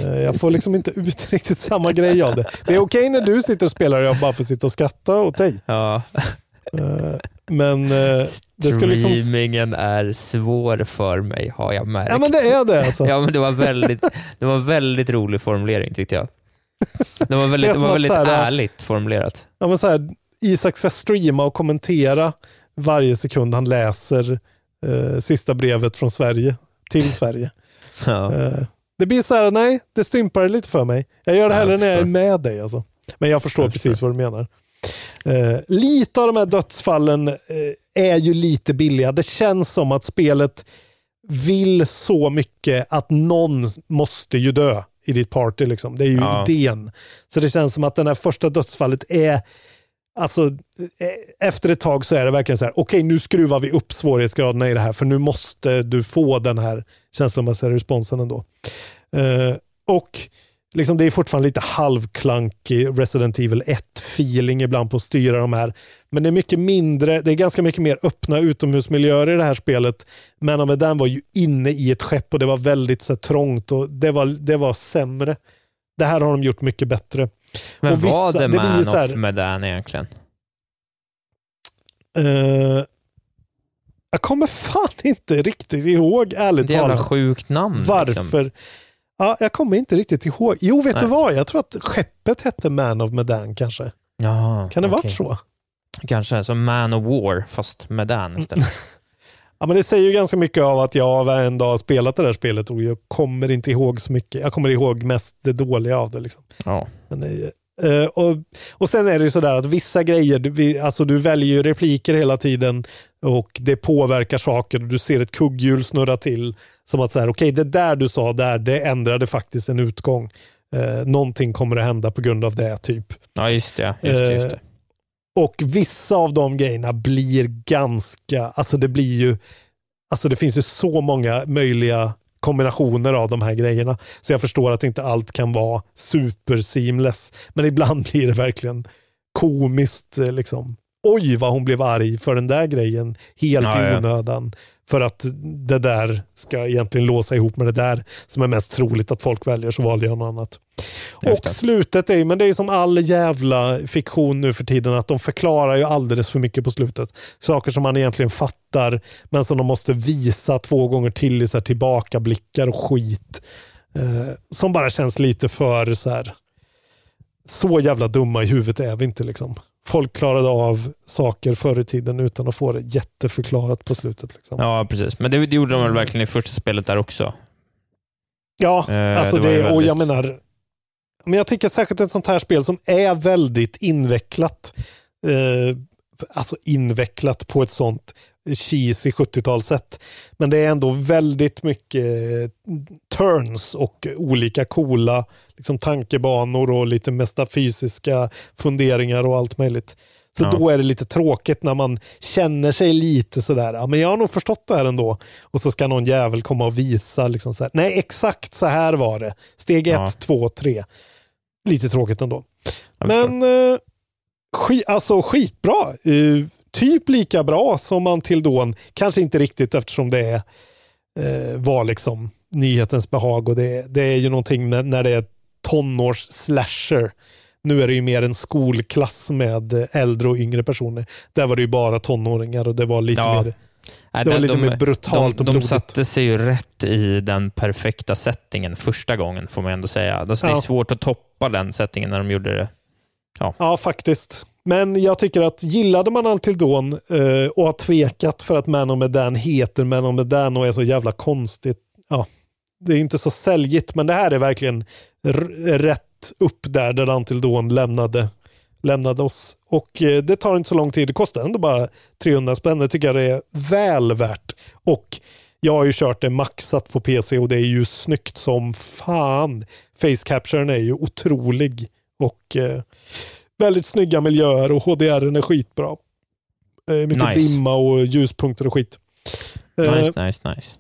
Eh, Jag får liksom inte ut [laughs] riktigt samma grej av det. Det är okej när du sitter och spelar och jag bara får sitta och skratta åt dig. Ja. Eh, Men det ska liksom... Streamingen är svår för mig, har jag märkt. Ja men det är det alltså. [laughs] Ja, men det var väldigt, det var en väldigt rolig formulering tyckte jag. Det var väldigt, Det var väldigt här- ärligt formulerat. Ja, men så här, Isak ska streama och kommentera varje sekund han läser eh, sista brevet från Sverige till Sverige. [laughs] Ja. Eh, det blir så här, nej, det stympar lite för mig. Jag gör det hellre när jag är förstår. med dig. Alltså. Men jag förstår Jag precis vad du menar. Eh, lite av de här dödsfallen eh, är ju lite billiga. Det känns som att spelet vill så mycket att någon måste ju dö i ditt party. Liksom. Det är ju Ja. idén. Så det känns som att det här första dödsfallet är Alltså, eh, efter ett tag så är det verkligen så här, okej nu skruvar vi upp svårighetsgraderna i det här, för nu måste du få den här känslomässiga responsen ändå. Eh, och liksom det är fortfarande lite halvklankig Resident Evil 1-feeling ibland på att styra de här. Men det är mycket mindre, det är ganska mycket mer öppna utomhusmiljöer i det här spelet. Men of den var ju inne i ett skepp och det var väldigt så här, trångt och det var, det var sämre. Det här har de gjort mycket bättre. Men och var det Man så här- of Medan egentligen? Eh, jag kommer fan inte riktigt ihåg, ärligt Det är jävla talat. sjukt namn. Varför? Liksom. Ja, jag kommer inte riktigt ihåg. Jo, vet du Nej. vad? Jag tror att skeppet hette Man of Medan kanske. Jaha, Kan det okej. varit så? Kanske som Man of War, fast Medan istället. [laughs] Ja, men det säger ju ganska mycket av att jag varenda dag har spelat det där spelet och jag kommer inte ihåg så mycket. Jag kommer ihåg mest det dåliga av det. Liksom. Ja. Men, eh, eh, och, och sen är det ju sådär att vissa grejer, du, vi, alltså du väljer ju repliker hela tiden och det påverkar saker. Du ser ett kugghjul snurra till som att säga, okej det där du sa där, det ändrade faktiskt en utgång. Eh, någonting kommer att hända på grund av det typ. ja, just det. Just det, just det. Eh, Och vissa av de grejerna blir ganska, alltså det blir ju, alltså det finns ju så många möjliga kombinationer av de här grejerna. Så jag förstår att inte allt kan vara super seamless. Men ibland [laughs] blir det verkligen komiskt eh, liksom. Oj vad hon blev arg för den där grejen helt Ja, i ja. För att det där ska egentligen låsa ihop med det där som är mest troligt att folk väljer så valde jag något annat. Och slutet är men det är som all jävla fiktion nu för tiden, att de förklarar ju alldeles för mycket på slutet. Saker som man egentligen fattar, men som de måste visa två gånger till i så här tillbakablickar och skit. Eh, som bara känns lite för så här. Så jävla dumma i huvudet är vi inte liksom. Folk klarade av saker förr i tiden utan att få det jätteförklarat på slutet. Liksom. Ja, precis. Men det, det gjorde de väl verkligen i första spelet där också? Ja, Eh, alltså det det, och jag väldigt- menar, men jag tycker särskilt ett sånt här spel som är väldigt invecklat, eh, alltså invecklat på ett sånt cheesy 70-talssätt. Men det är ändå väldigt mycket turns och olika coola liksom, tankebanor och lite metafysiska funderingar och allt möjligt. Så Ja. då är det lite tråkigt när man känner sig lite sådär, ja men jag har nog förstått det här ändå. Och så ska någon jävel komma och visa, liksom så här, nej exakt så här var det. Steg ett, Ja. två, tre. Lite tråkigt ändå. Men eh, ski, alltså skitbra. Eh, typ lika bra som Until Dawn. Kanske inte riktigt eftersom det är, eh, var liksom nyhetens behag och det, det är ju någonting med, när det är tonårs-slasher. Nu är det ju mer en skolklass med äldre och yngre personer. Där var det ju bara tonåringar och det var lite Ja. mer Nej, det var de- lite de- mer brutalt de, och de blodigt. satte sig ju rätt i den perfekta settingen första gången, får man ändå säga. Alltså, Det är Ja. svårt att toppa den settingen när de gjorde det. Ja, faktiskt. Men jag tycker att gillade man Altildon eh, och har tvekat för att Man of Medan heter Man of Medan och är så jävla konstigt. Ja, det är inte så säljigt, men det här är verkligen rätt upp där, där Antildon lämnade, lämnade oss. Och eh, det tar inte så lång tid. Det kostar ändå bara 300 spänn. Det tycker jag det är väl värt. Och jag har ju kört det maxat på PC och det är ju snyggt som fan. Face capturen är ju otrolig. Och eh, väldigt snygga miljöer och HDR är skitbra. Eh, mycket Nice. dimma och ljuspunkter och skit. Eh, Nice, nice, nice.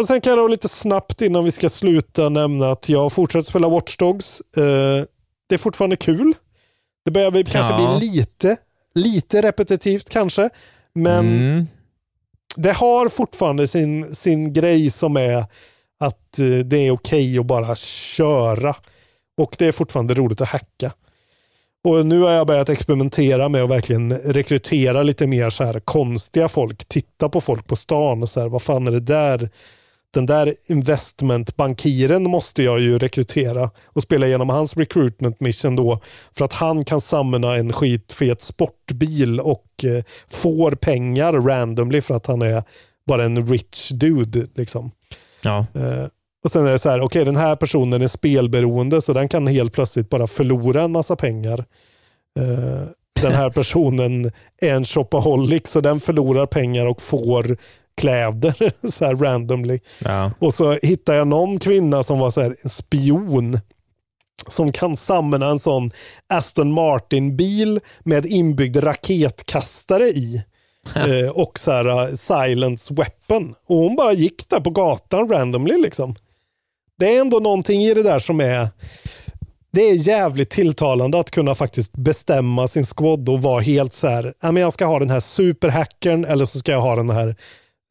och sen kan jag då lite snabbt innan vi ska sluta nämna att jag fortsätter spela Watch Dogs. Eh, det är fortfarande kul. Det börjar väl kanske Ja. bli lite, lite repetitivt kanske. Men Mm. det har fortfarande sin, sin grej som är att eh, det är okej att bara köra. Och det är fortfarande roligt att hacka. Och nu har jag börjat experimentera med att verkligen rekrytera lite mer så här konstiga folk. Titta på folk på stan och så här, vad fan är det där? Den där investmentbankiren måste jag ju rekrytera och spela igenom hans recruitment mission då. För att han kan samla en skitfet sportbil och eh, får pengar randomly för att han är bara en rich dude. Liksom. Ja. Eh, och sen är det så här, okej den här personen är spelberoende så den kan helt plötsligt bara förlora en massa pengar. Eh, den här [laughs] personen är en shopaholic så den förlorar pengar och får kläder [laughs] så här randomly. Ja. Och så hittar jag någon kvinna som var så här, en spion som kan samla en sån Aston Martin-bil med inbyggd raketkastare i. [laughs] eh, och så här uh, silence weapon. Och hon bara gick där på gatan randomly liksom. Det är ändå någonting i det där som är det är jävligt tilltalande att kunna faktiskt bestämma sin squad och vara helt så här, "Ja, men jag ska ha den här superhackern eller så ska jag ha den här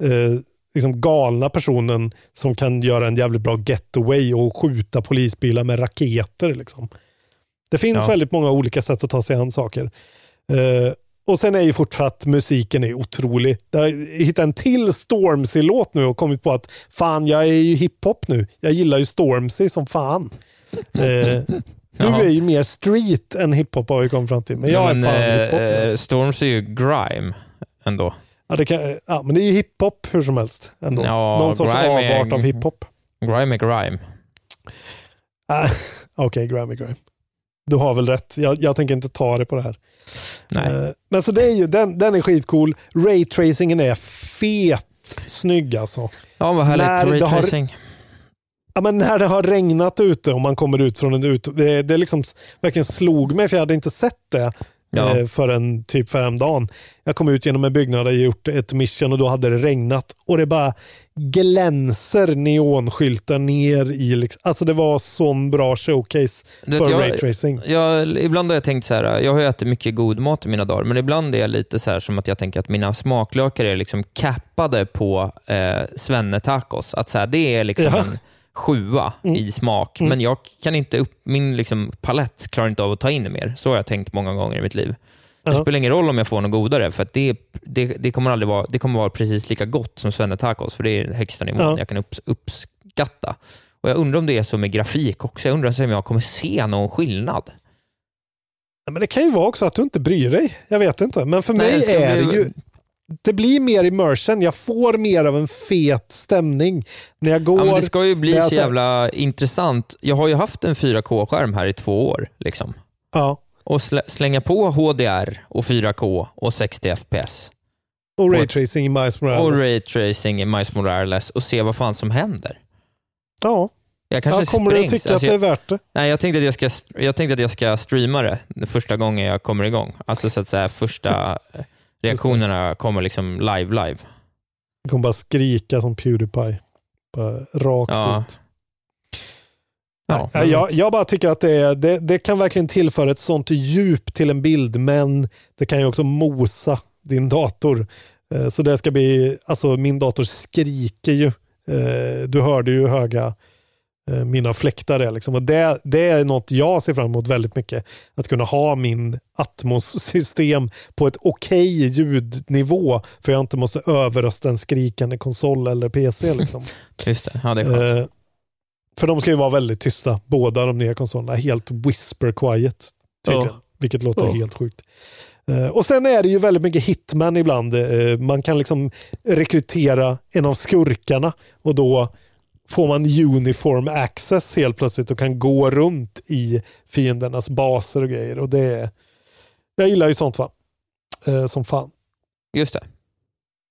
eh, liksom galna personen som kan göra en jävligt bra getaway och skjuta polisbilar med raketer. Liksom. Det finns Ja. väldigt många olika sätt att ta sig an saker. Eh, och sen är ju fortsatt musiken är otrolig. Jag hittat en till Stormzy-låt nu och kommit på att fan, jag är ju hiphop nu. Jag gillar ju Stormzy som fan. [laughs] Eh, du Jaha. är ju mer street än hiphop har vi kommit fram till. Men jag men, är fan eh, hiphop. eh, Alltså. Storms är ju grime ändå. Ja, det kan, ja, men det är ju hiphop hur som helst. Ändå. Ja, Någon sorts grime är- avart av hiphop. Grime är grime. Ah, [laughs] Okej, Grammy Grime. Du har väl rätt. Jag, jag tänker inte ta det på det här. Nej. Eh, men så det är ju, den, den är skitcool. Raytracingen är fet snygg alltså. Ja, vad härligt. När har- Raytracing. Ja, men när det har regnat ute och man kommer ut från en ut, det, det liksom verkligen slog mig för jag hade inte sett det Ja. eh, förrän typ för dagen. Jag kom ut genom en byggnad och gjort ett mission och då hade det regnat och det bara glänser neonskyltar ner i, liksom, alltså det var sån bra showcase Du för jag- raytracing. Jag, ibland har jag tänkt så här, jag har ju ätit mycket god mat i mina dagar, men ibland är jag lite så här som att jag tänker att mina smaklökar är liksom cappade på eh, svennetacos. Att så här, det är liksom Ja. en sjua i smak, Mm. men jag kan inte upp, min liksom palett klarar inte av att ta in mer. Så har jag tänkt många gånger i mitt liv. Det Ja. spelar ingen roll om jag får något godare, för det, det, det, kommer aldrig vara, det kommer vara precis lika gott som svennetacos, för det är den högsta nivån Ja. jag kan upps, uppskatta. Och Jag undrar om det är så med grafik också. Jag undrar om jag kommer se någon skillnad. Men det kan ju vara också att du inte bryr dig. Jag vet inte. Men för Nej, mig är det ju... Det blir mer immersion. Jag får mer av en fet stämning. När jag går... Ja, men det ska ju bli så jävla intressant. Jag har ju haft en 4K-skärm här i två år. Liksom. Ja. Och slä, slänga på HDR och 4K och 60 FPS. Och raytracing i Miles Morales. Och raytracing i Miles Morales och se vad fan som händer. Ja. Jag kanske ja, kommer sprängs. du tycka Alltså, att det är värt det? nej, jag, tänkte att jag, ska, jag tänkte att jag ska streama det första gången jag kommer igång. Alltså så att säga första reaktionerna kommer liksom live, live. Du kommer bara skrika som Pewdiepie. Bara rakt Ja. ut. Ja, jag, jag bara tycker att det, det, det kan verkligen tillföra ett sånt djup till en bild, men det kan ju också mosa din dator. Eh, Så det ska bli, alltså min dator skriker ju. Eh, Du hörde ju höga mina fläktar är. Liksom. Och det, det är något jag ser fram emot väldigt mycket. Att kunna ha min Atmos-system på ett okej ljudnivå. För jag inte måste överrösta en skrikande konsol eller PC. Liksom. [laughs] Just det, ja det är. Eh, för de ska ju vara väldigt tysta, båda de nya konsolerna. Helt whisper quiet, tydligen. Ja. Vilket låter Ja. helt sjukt. Eh, och sen är det ju väldigt mycket hitman ibland. Eh, man kan liksom rekrytera en av skurkarna och då får man uniform access helt plötsligt och kan gå runt i fiendernas baser och grejer. Och det är, jag gillar ju sånt va? Eh, som fan. Just det.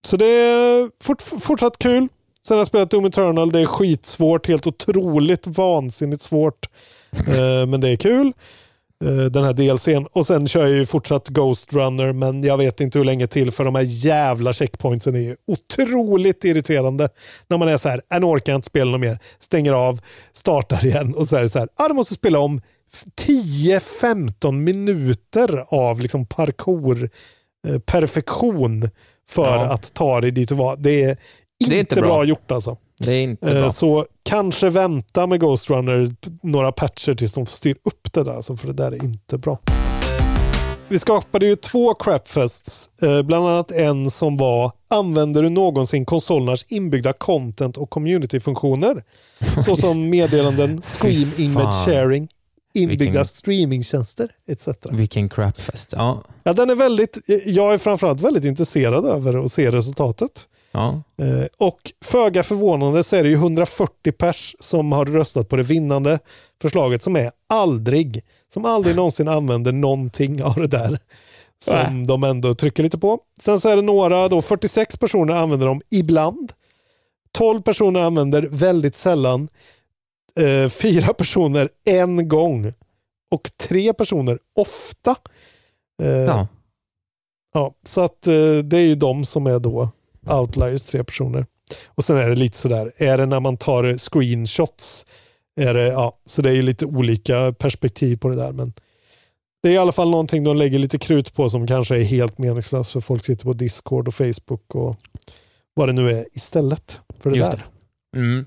Så det är fort, fortsatt kul. Sen har jag spelat Doom Eternal. Det är skitsvårt. Helt otroligt vansinnigt svårt. [laughs] Eh, men det är kul. Eh, den här DLCn. Och sen kör jag ju fortsatt Ghost Runner. Men jag vet inte hur länge till. För de här jävla checkpointsen är ju otroligt irriterande. När man är så här, "Äh, nu orkar jag inte spela något mer. Stänger av, startar igen. Och så är det så här, ah, du måste spela om 10-15 minuter av liksom parkour eh, perfektion för Ja. att ta dig dit du var. Det är inte, Det är inte bra. bra. gjort alltså. Det är inte Eh, bra. Så kanske vänta med Ghost Runner några patcher tills de styr upp det där, alltså, för det där är inte bra. Vi skapade ju två crapfests, eh, bland annat en som var Använder du någonsin konsolernas inbyggda content och community-funktioner? [laughs] Såsom meddelanden, Scream Fy Image. Sharing, inbyggda Vilken- streamingtjänster etc. Vilken crapfest. Ja. Ja, den är väldigt, jag är framförallt väldigt intresserad över att se resultatet. Ja. Eh, och föga förvånande så är det ju 140 pers som har röstat på det vinnande förslaget som är aldrig, som aldrig någonsin använder någonting av det där. Som de ändå trycker lite på. Sen så är det några, då 46 personer använder dem ibland. 12 personer använder väldigt sällan. Eh, fyra personer en gång. Och tre personer ofta. Eh, Ja. Ja, så att det är ju de som är då outliers, tre personer. Och sen är det lite sådär, är det när man tar screenshots, är det, ja, så det är ju lite olika perspektiv på det där. Men det är i alla fall någonting de lägger lite krut på som kanske är helt meningslöst för folk sitter på Discord och Facebook och vad det nu är istället för det Just där. Mm.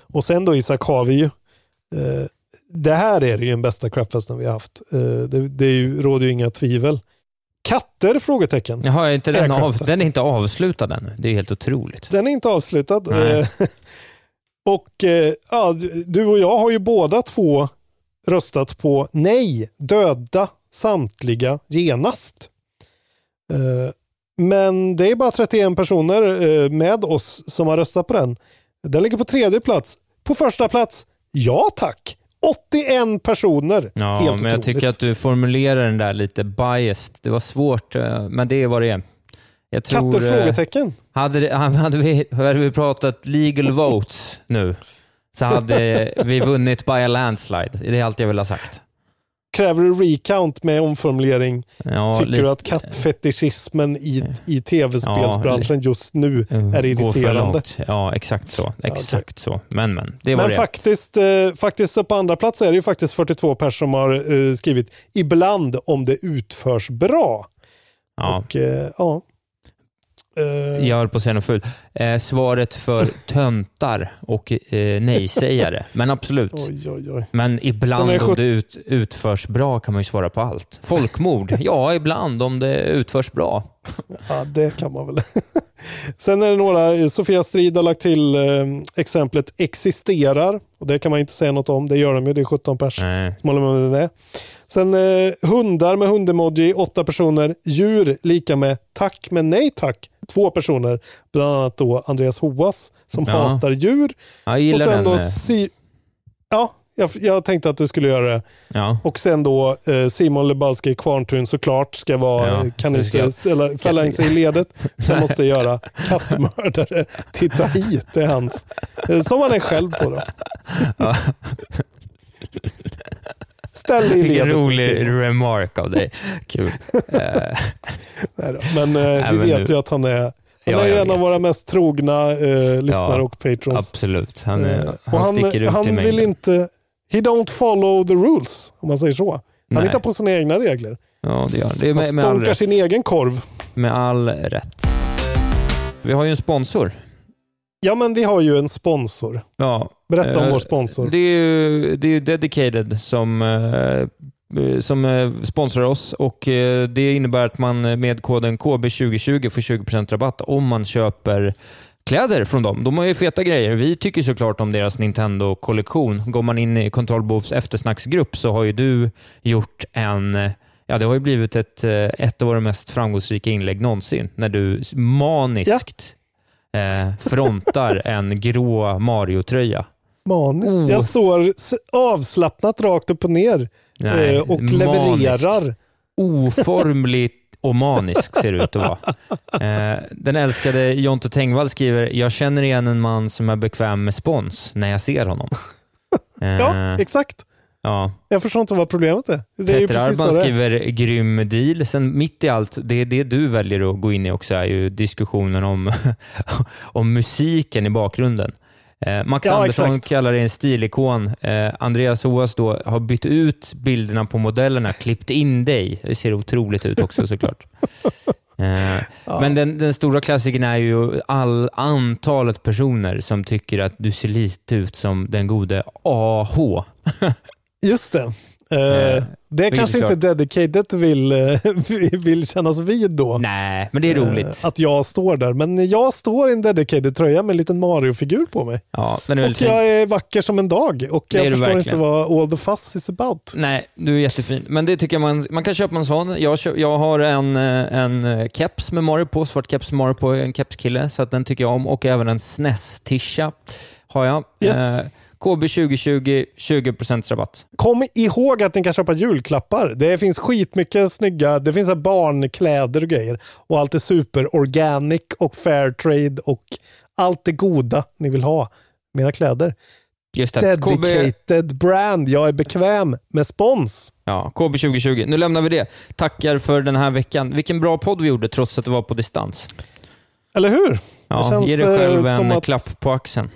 Och sen då Isak har vi ju, eh, det här är det ju den bästa crapfesten vi har haft. Eh, det det är ju, råder ju inga tvivel. Katter? Frågetecken. Jaha, är inte den, Är av, den är inte avslutad ännu. Det är helt otroligt. Den är inte avslutad. Eh, [laughs] och eh, ja, du- och jag har ju båda två röstat på nej, döda samtliga genast. Eh, Men det är bara 31 personer med oss som har röstat på den. Den ligger på tredje plats. På första plats, ja tack. 81 personer. Ja, Helt men jag otroligt. tycker att du formulerar den där lite biased. Det var svårt, eh, men det är vad det är. Jag tror, Katter? eh, Frågetecken. Hade, [laughs] hade, vi, hade vi pratat legal votes nu, så hade [laughs] vi vunnit by a landslide. Det är allt jag vill ha sagt. Kräver du recount med omformulering? Ja, Tycker lite- du att kattfetischismen i, i tv-spelsbranschen just nu är Går för irriterande? Ja, exakt så. Exakt så. Men, men. Det var Men det. faktiskt, eh, faktiskt på andra plats är det ju faktiskt 42 personer som har eh, skrivit ibland om det utförs bra. Ja. Och eh, ja. Eh, Jag höll på att säga något fult. Eh, svaret för [laughs] töntar och eh, nej-sägare. Men absolut. Oj, oj, oj. Men ibland om sjut- det ut, utförs bra kan man ju svara på allt. Folkmord? [laughs] ja, ibland om det utförs bra. Ja, det kan man väl. [laughs] Sen är det några, eh, Sofia Strid har lagt till eh, exemplet existerar. Och det kan man inte säga något om, det gör de ju, det är 17 pers Nej. som håller med det. Sen eh, hundar med hundemoji, åtta personer. Djur lika med tack men nej tack, två personer. Bland annat då Andreas Hoas som Ja. hatar djur. Jag gillar och sen den. då si- Ja, Jag, jag tänkte att du skulle göra det. Ja. Och sen då eh, Simon Lebowski Kvarntun såklart ska vara, Ja, kan inte ställa, fälla in sig i ledet. Han måste göra [laughs] kattmördare. Titta hit, det är hans. Som han är själv på då. Ställ dig i ledet. rolig remark av dig. Kul. [laughs] Nej då. Men eh, vi vet ju att han är, han Ja, är en av vet. våra mest trogna eh, lyssnare Ja, och patrons. absolut. Han, är- Eh, han, han, sticker ut i han mängden. vill inte, he don't follow the rules, om man säger så. Han Nej. hittar på sina egna regler. Ja, det gör han. Det är Han med, med all stånkar rätt. sin egen korv. Med all rätt. Vi har ju en sponsor. Ja, men vi har ju en sponsor. Ja. Berätta om Eh, vår sponsor. Det är ju, det är Dedicated som, eh, som eh, sponsrar oss och det innebär att man med koden KB2020 får 20% rabatt om man köper kläder från dem. De har ju feta grejer. Vi tycker såklart om deras Nintendo-kollektion. Går man in i Kontrollbovs eftersnacksgrupp så har ju du gjort en Ja, det har ju blivit ett, ett av våra mest framgångsrika inlägg någonsin när du maniskt eh, frontar en grå Mario-tröja. Maniskt. Oh. Jag står avslappnat rakt upp och ner Nej, eh, och manisk. levererar. Oformligt och manisk ser det ut att vara. Eh, den älskade Jonte Tengvall skriver, jag känner igen en man som är bekväm med spons när jag ser honom. Eh, Ja, exakt. Ja. Jag förstår inte vad problemet är. Det är precis Arban skriver grym deal. Sen mitt i allt, det, det du väljer att gå in i också är ju diskussionen om, [laughs] om musiken i bakgrunden. Eh, Max Ja, Andersson exakt. kallar det en stilikon. Eh, Andreas Hoas då har bytt ut bilderna på modellerna, klippt in dig. Det ser otroligt ut också såklart. [laughs] Eh, Men den, den stora klassikern är ju all antalet personer som tycker att du ser lite ut som den gode AH. [laughs] Just det. Eh, Eh, det är kanske inte. Dedicated vill, eh, [laughs] vill kännas vid då. Nej, men det är roligt. Eh, att jag står där. Men jag står i en Dedicated-tröja med en liten Mario-figur på mig. Ja, den är Och fin. jag är vacker som en dag. Och Det jag förstår verkligen. inte vad all the fuss is about. Nej, du är jättefin. Men det tycker jag man, man kan köpa en sån. Jag, kö- jag har en, eh, en eh, keps med Mario på, svart keps med Mario på, en kepskille, så att den tycker jag om. Och även en SNES-tisha har jag. Yes. Eh, KB 2020, 20% rabatt. Kom ihåg att ni kan köpa julklappar. Det finns skitmycket snygga, det finns barnkläder och grejer. Och allt är super organic och fair trade och allt det goda ni vill ha med era kläder. Just det. KB, Dedicated brand. Jag är bekväm med spons. ja, KB 2020. Nu lämnar vi det. Tackar för den här veckan. Vilken bra podd vi gjorde trots att det var på distans. Eller hur? Ja, känns, ge dig själv eh, en att- klapp på axeln.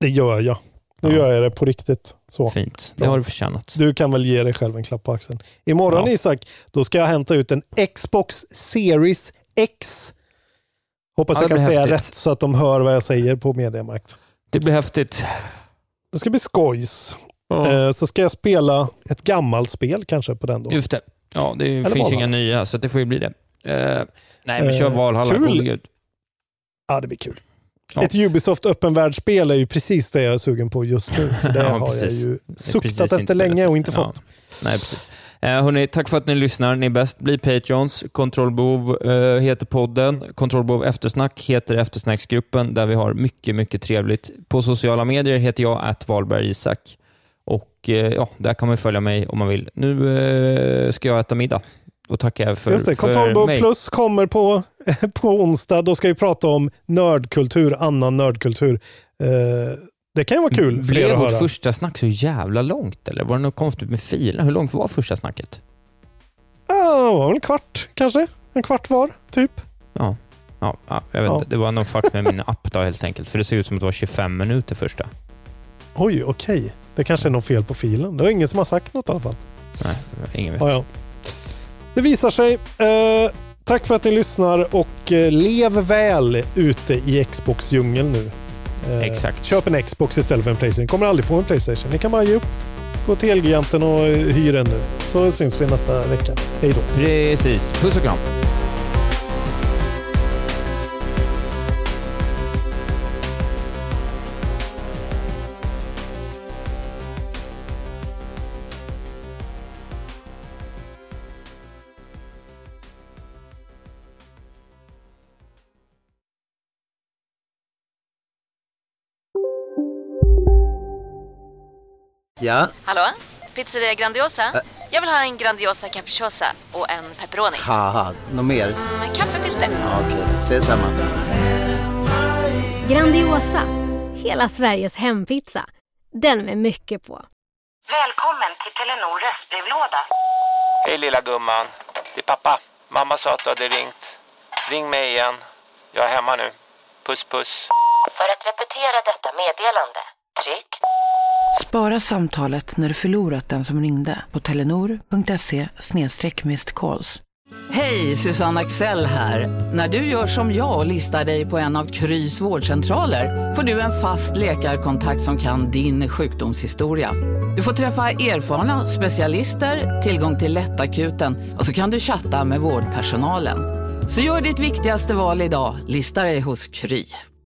Det gör jag. Nu Ja. gör jag det på riktigt. Så. Fint. Det Bra. har du förtjänat. Du kan väl ge dig själv en klapp på axeln. Imorgon Ja. Isak, då ska jag hämta ut en Xbox Series X. Hoppas Ja, jag kan säga häftigt. rätt så att de hör vad jag säger på Mediamarkt. Det blir häftigt. Det ska bli skojs. Ja. Eh, så ska jag spela ett gammalt spel kanske på den då. Just det. Ja, det Eller finns Valhalla. inga nya, så det får ju bli det. Eh, nej, vi kör Eh, Valhalla. kul. Ja, det blir kul. Ja. Ett Ubisoft öppen världsspel är ju precis det jag är sugen på just nu. För [laughs] det Ja, har jag ju suktat efter länge och inte Ja. fått. Nej, precis. Eh, hörni, tack för att ni lyssnar. Ni är bäst. Bli Patreons. Kontrollbehov eh, heter podden. Kontrollbehov eftersnack heter eftersnacksgruppen där vi har mycket, mycket trevligt. På sociala medier heter jag att Wahlberg Isak. Och eh, ja, där kan man följa mig om man vill. Nu eh, ska jag äta middag. Och tackar för, Just det, Kontrollbehov. Plus kommer på, [laughs] på onsdag. Då ska vi prata om nördkultur, annan nördkultur. Eh, det kan ju vara kul för er Blev att vårt höra. första snack så jävla långt eller? Var det något konstigt med filen? Hur långt var första snacket? Ja, det var väl en kvart kanske? En kvart var, typ. Ja, ja, ja jag vet Ja. Det var någon fart med min app då helt enkelt. För det ser ut som att det var 25 minuter första. Oj, okej. Det kanske är något fel på filen. Det var ingen som har sagt något i alla fall. Nej, ingen vet. Ja, ja. Det visar sig. Eh, tack för att ni lyssnar och eh, lev väl ute i Xbox-djungeln nu. Eh, Exakt. Köp en Xbox istället för en Playstation. Ni kommer aldrig få en Playstation. Ni kan bara ge upp. Gå till Elgiganten och eh, hyr en nu. Så syns vi nästa vecka. Hej då. Precis. Puss och kram. Ja? Hallå? Pizzeria Grandiosa? Ä Jag vill ha en Grandiosa capriciosa och en pepperoni. Haha, något mer? Med kaffefilter. Ja, Okej, okay. ses samma. Grandiosa, hela Sveriges hempizza. Den med mycket på. Välkommen till Telenor röstbrevlåda. Hej lilla gumman. Det är pappa. Mamma sa att du hade ringt. Ring mig igen. Jag är hemma nu. Puss puss. För att repetera detta meddelande, tryck. Spara samtalet när du förlorat den som ringde på telenor.se calls. Hej, Susanne Axel här. När du gör som jag och listar dig på en av Krys vårdcentraler får du en fast läkarkontakt som kan din sjukdomshistoria. Du får träffa erfarna specialister, tillgång till lättakuten och så kan du chatta med vårdpersonalen. Så gör ditt viktigaste val idag, lista dig hos Kry.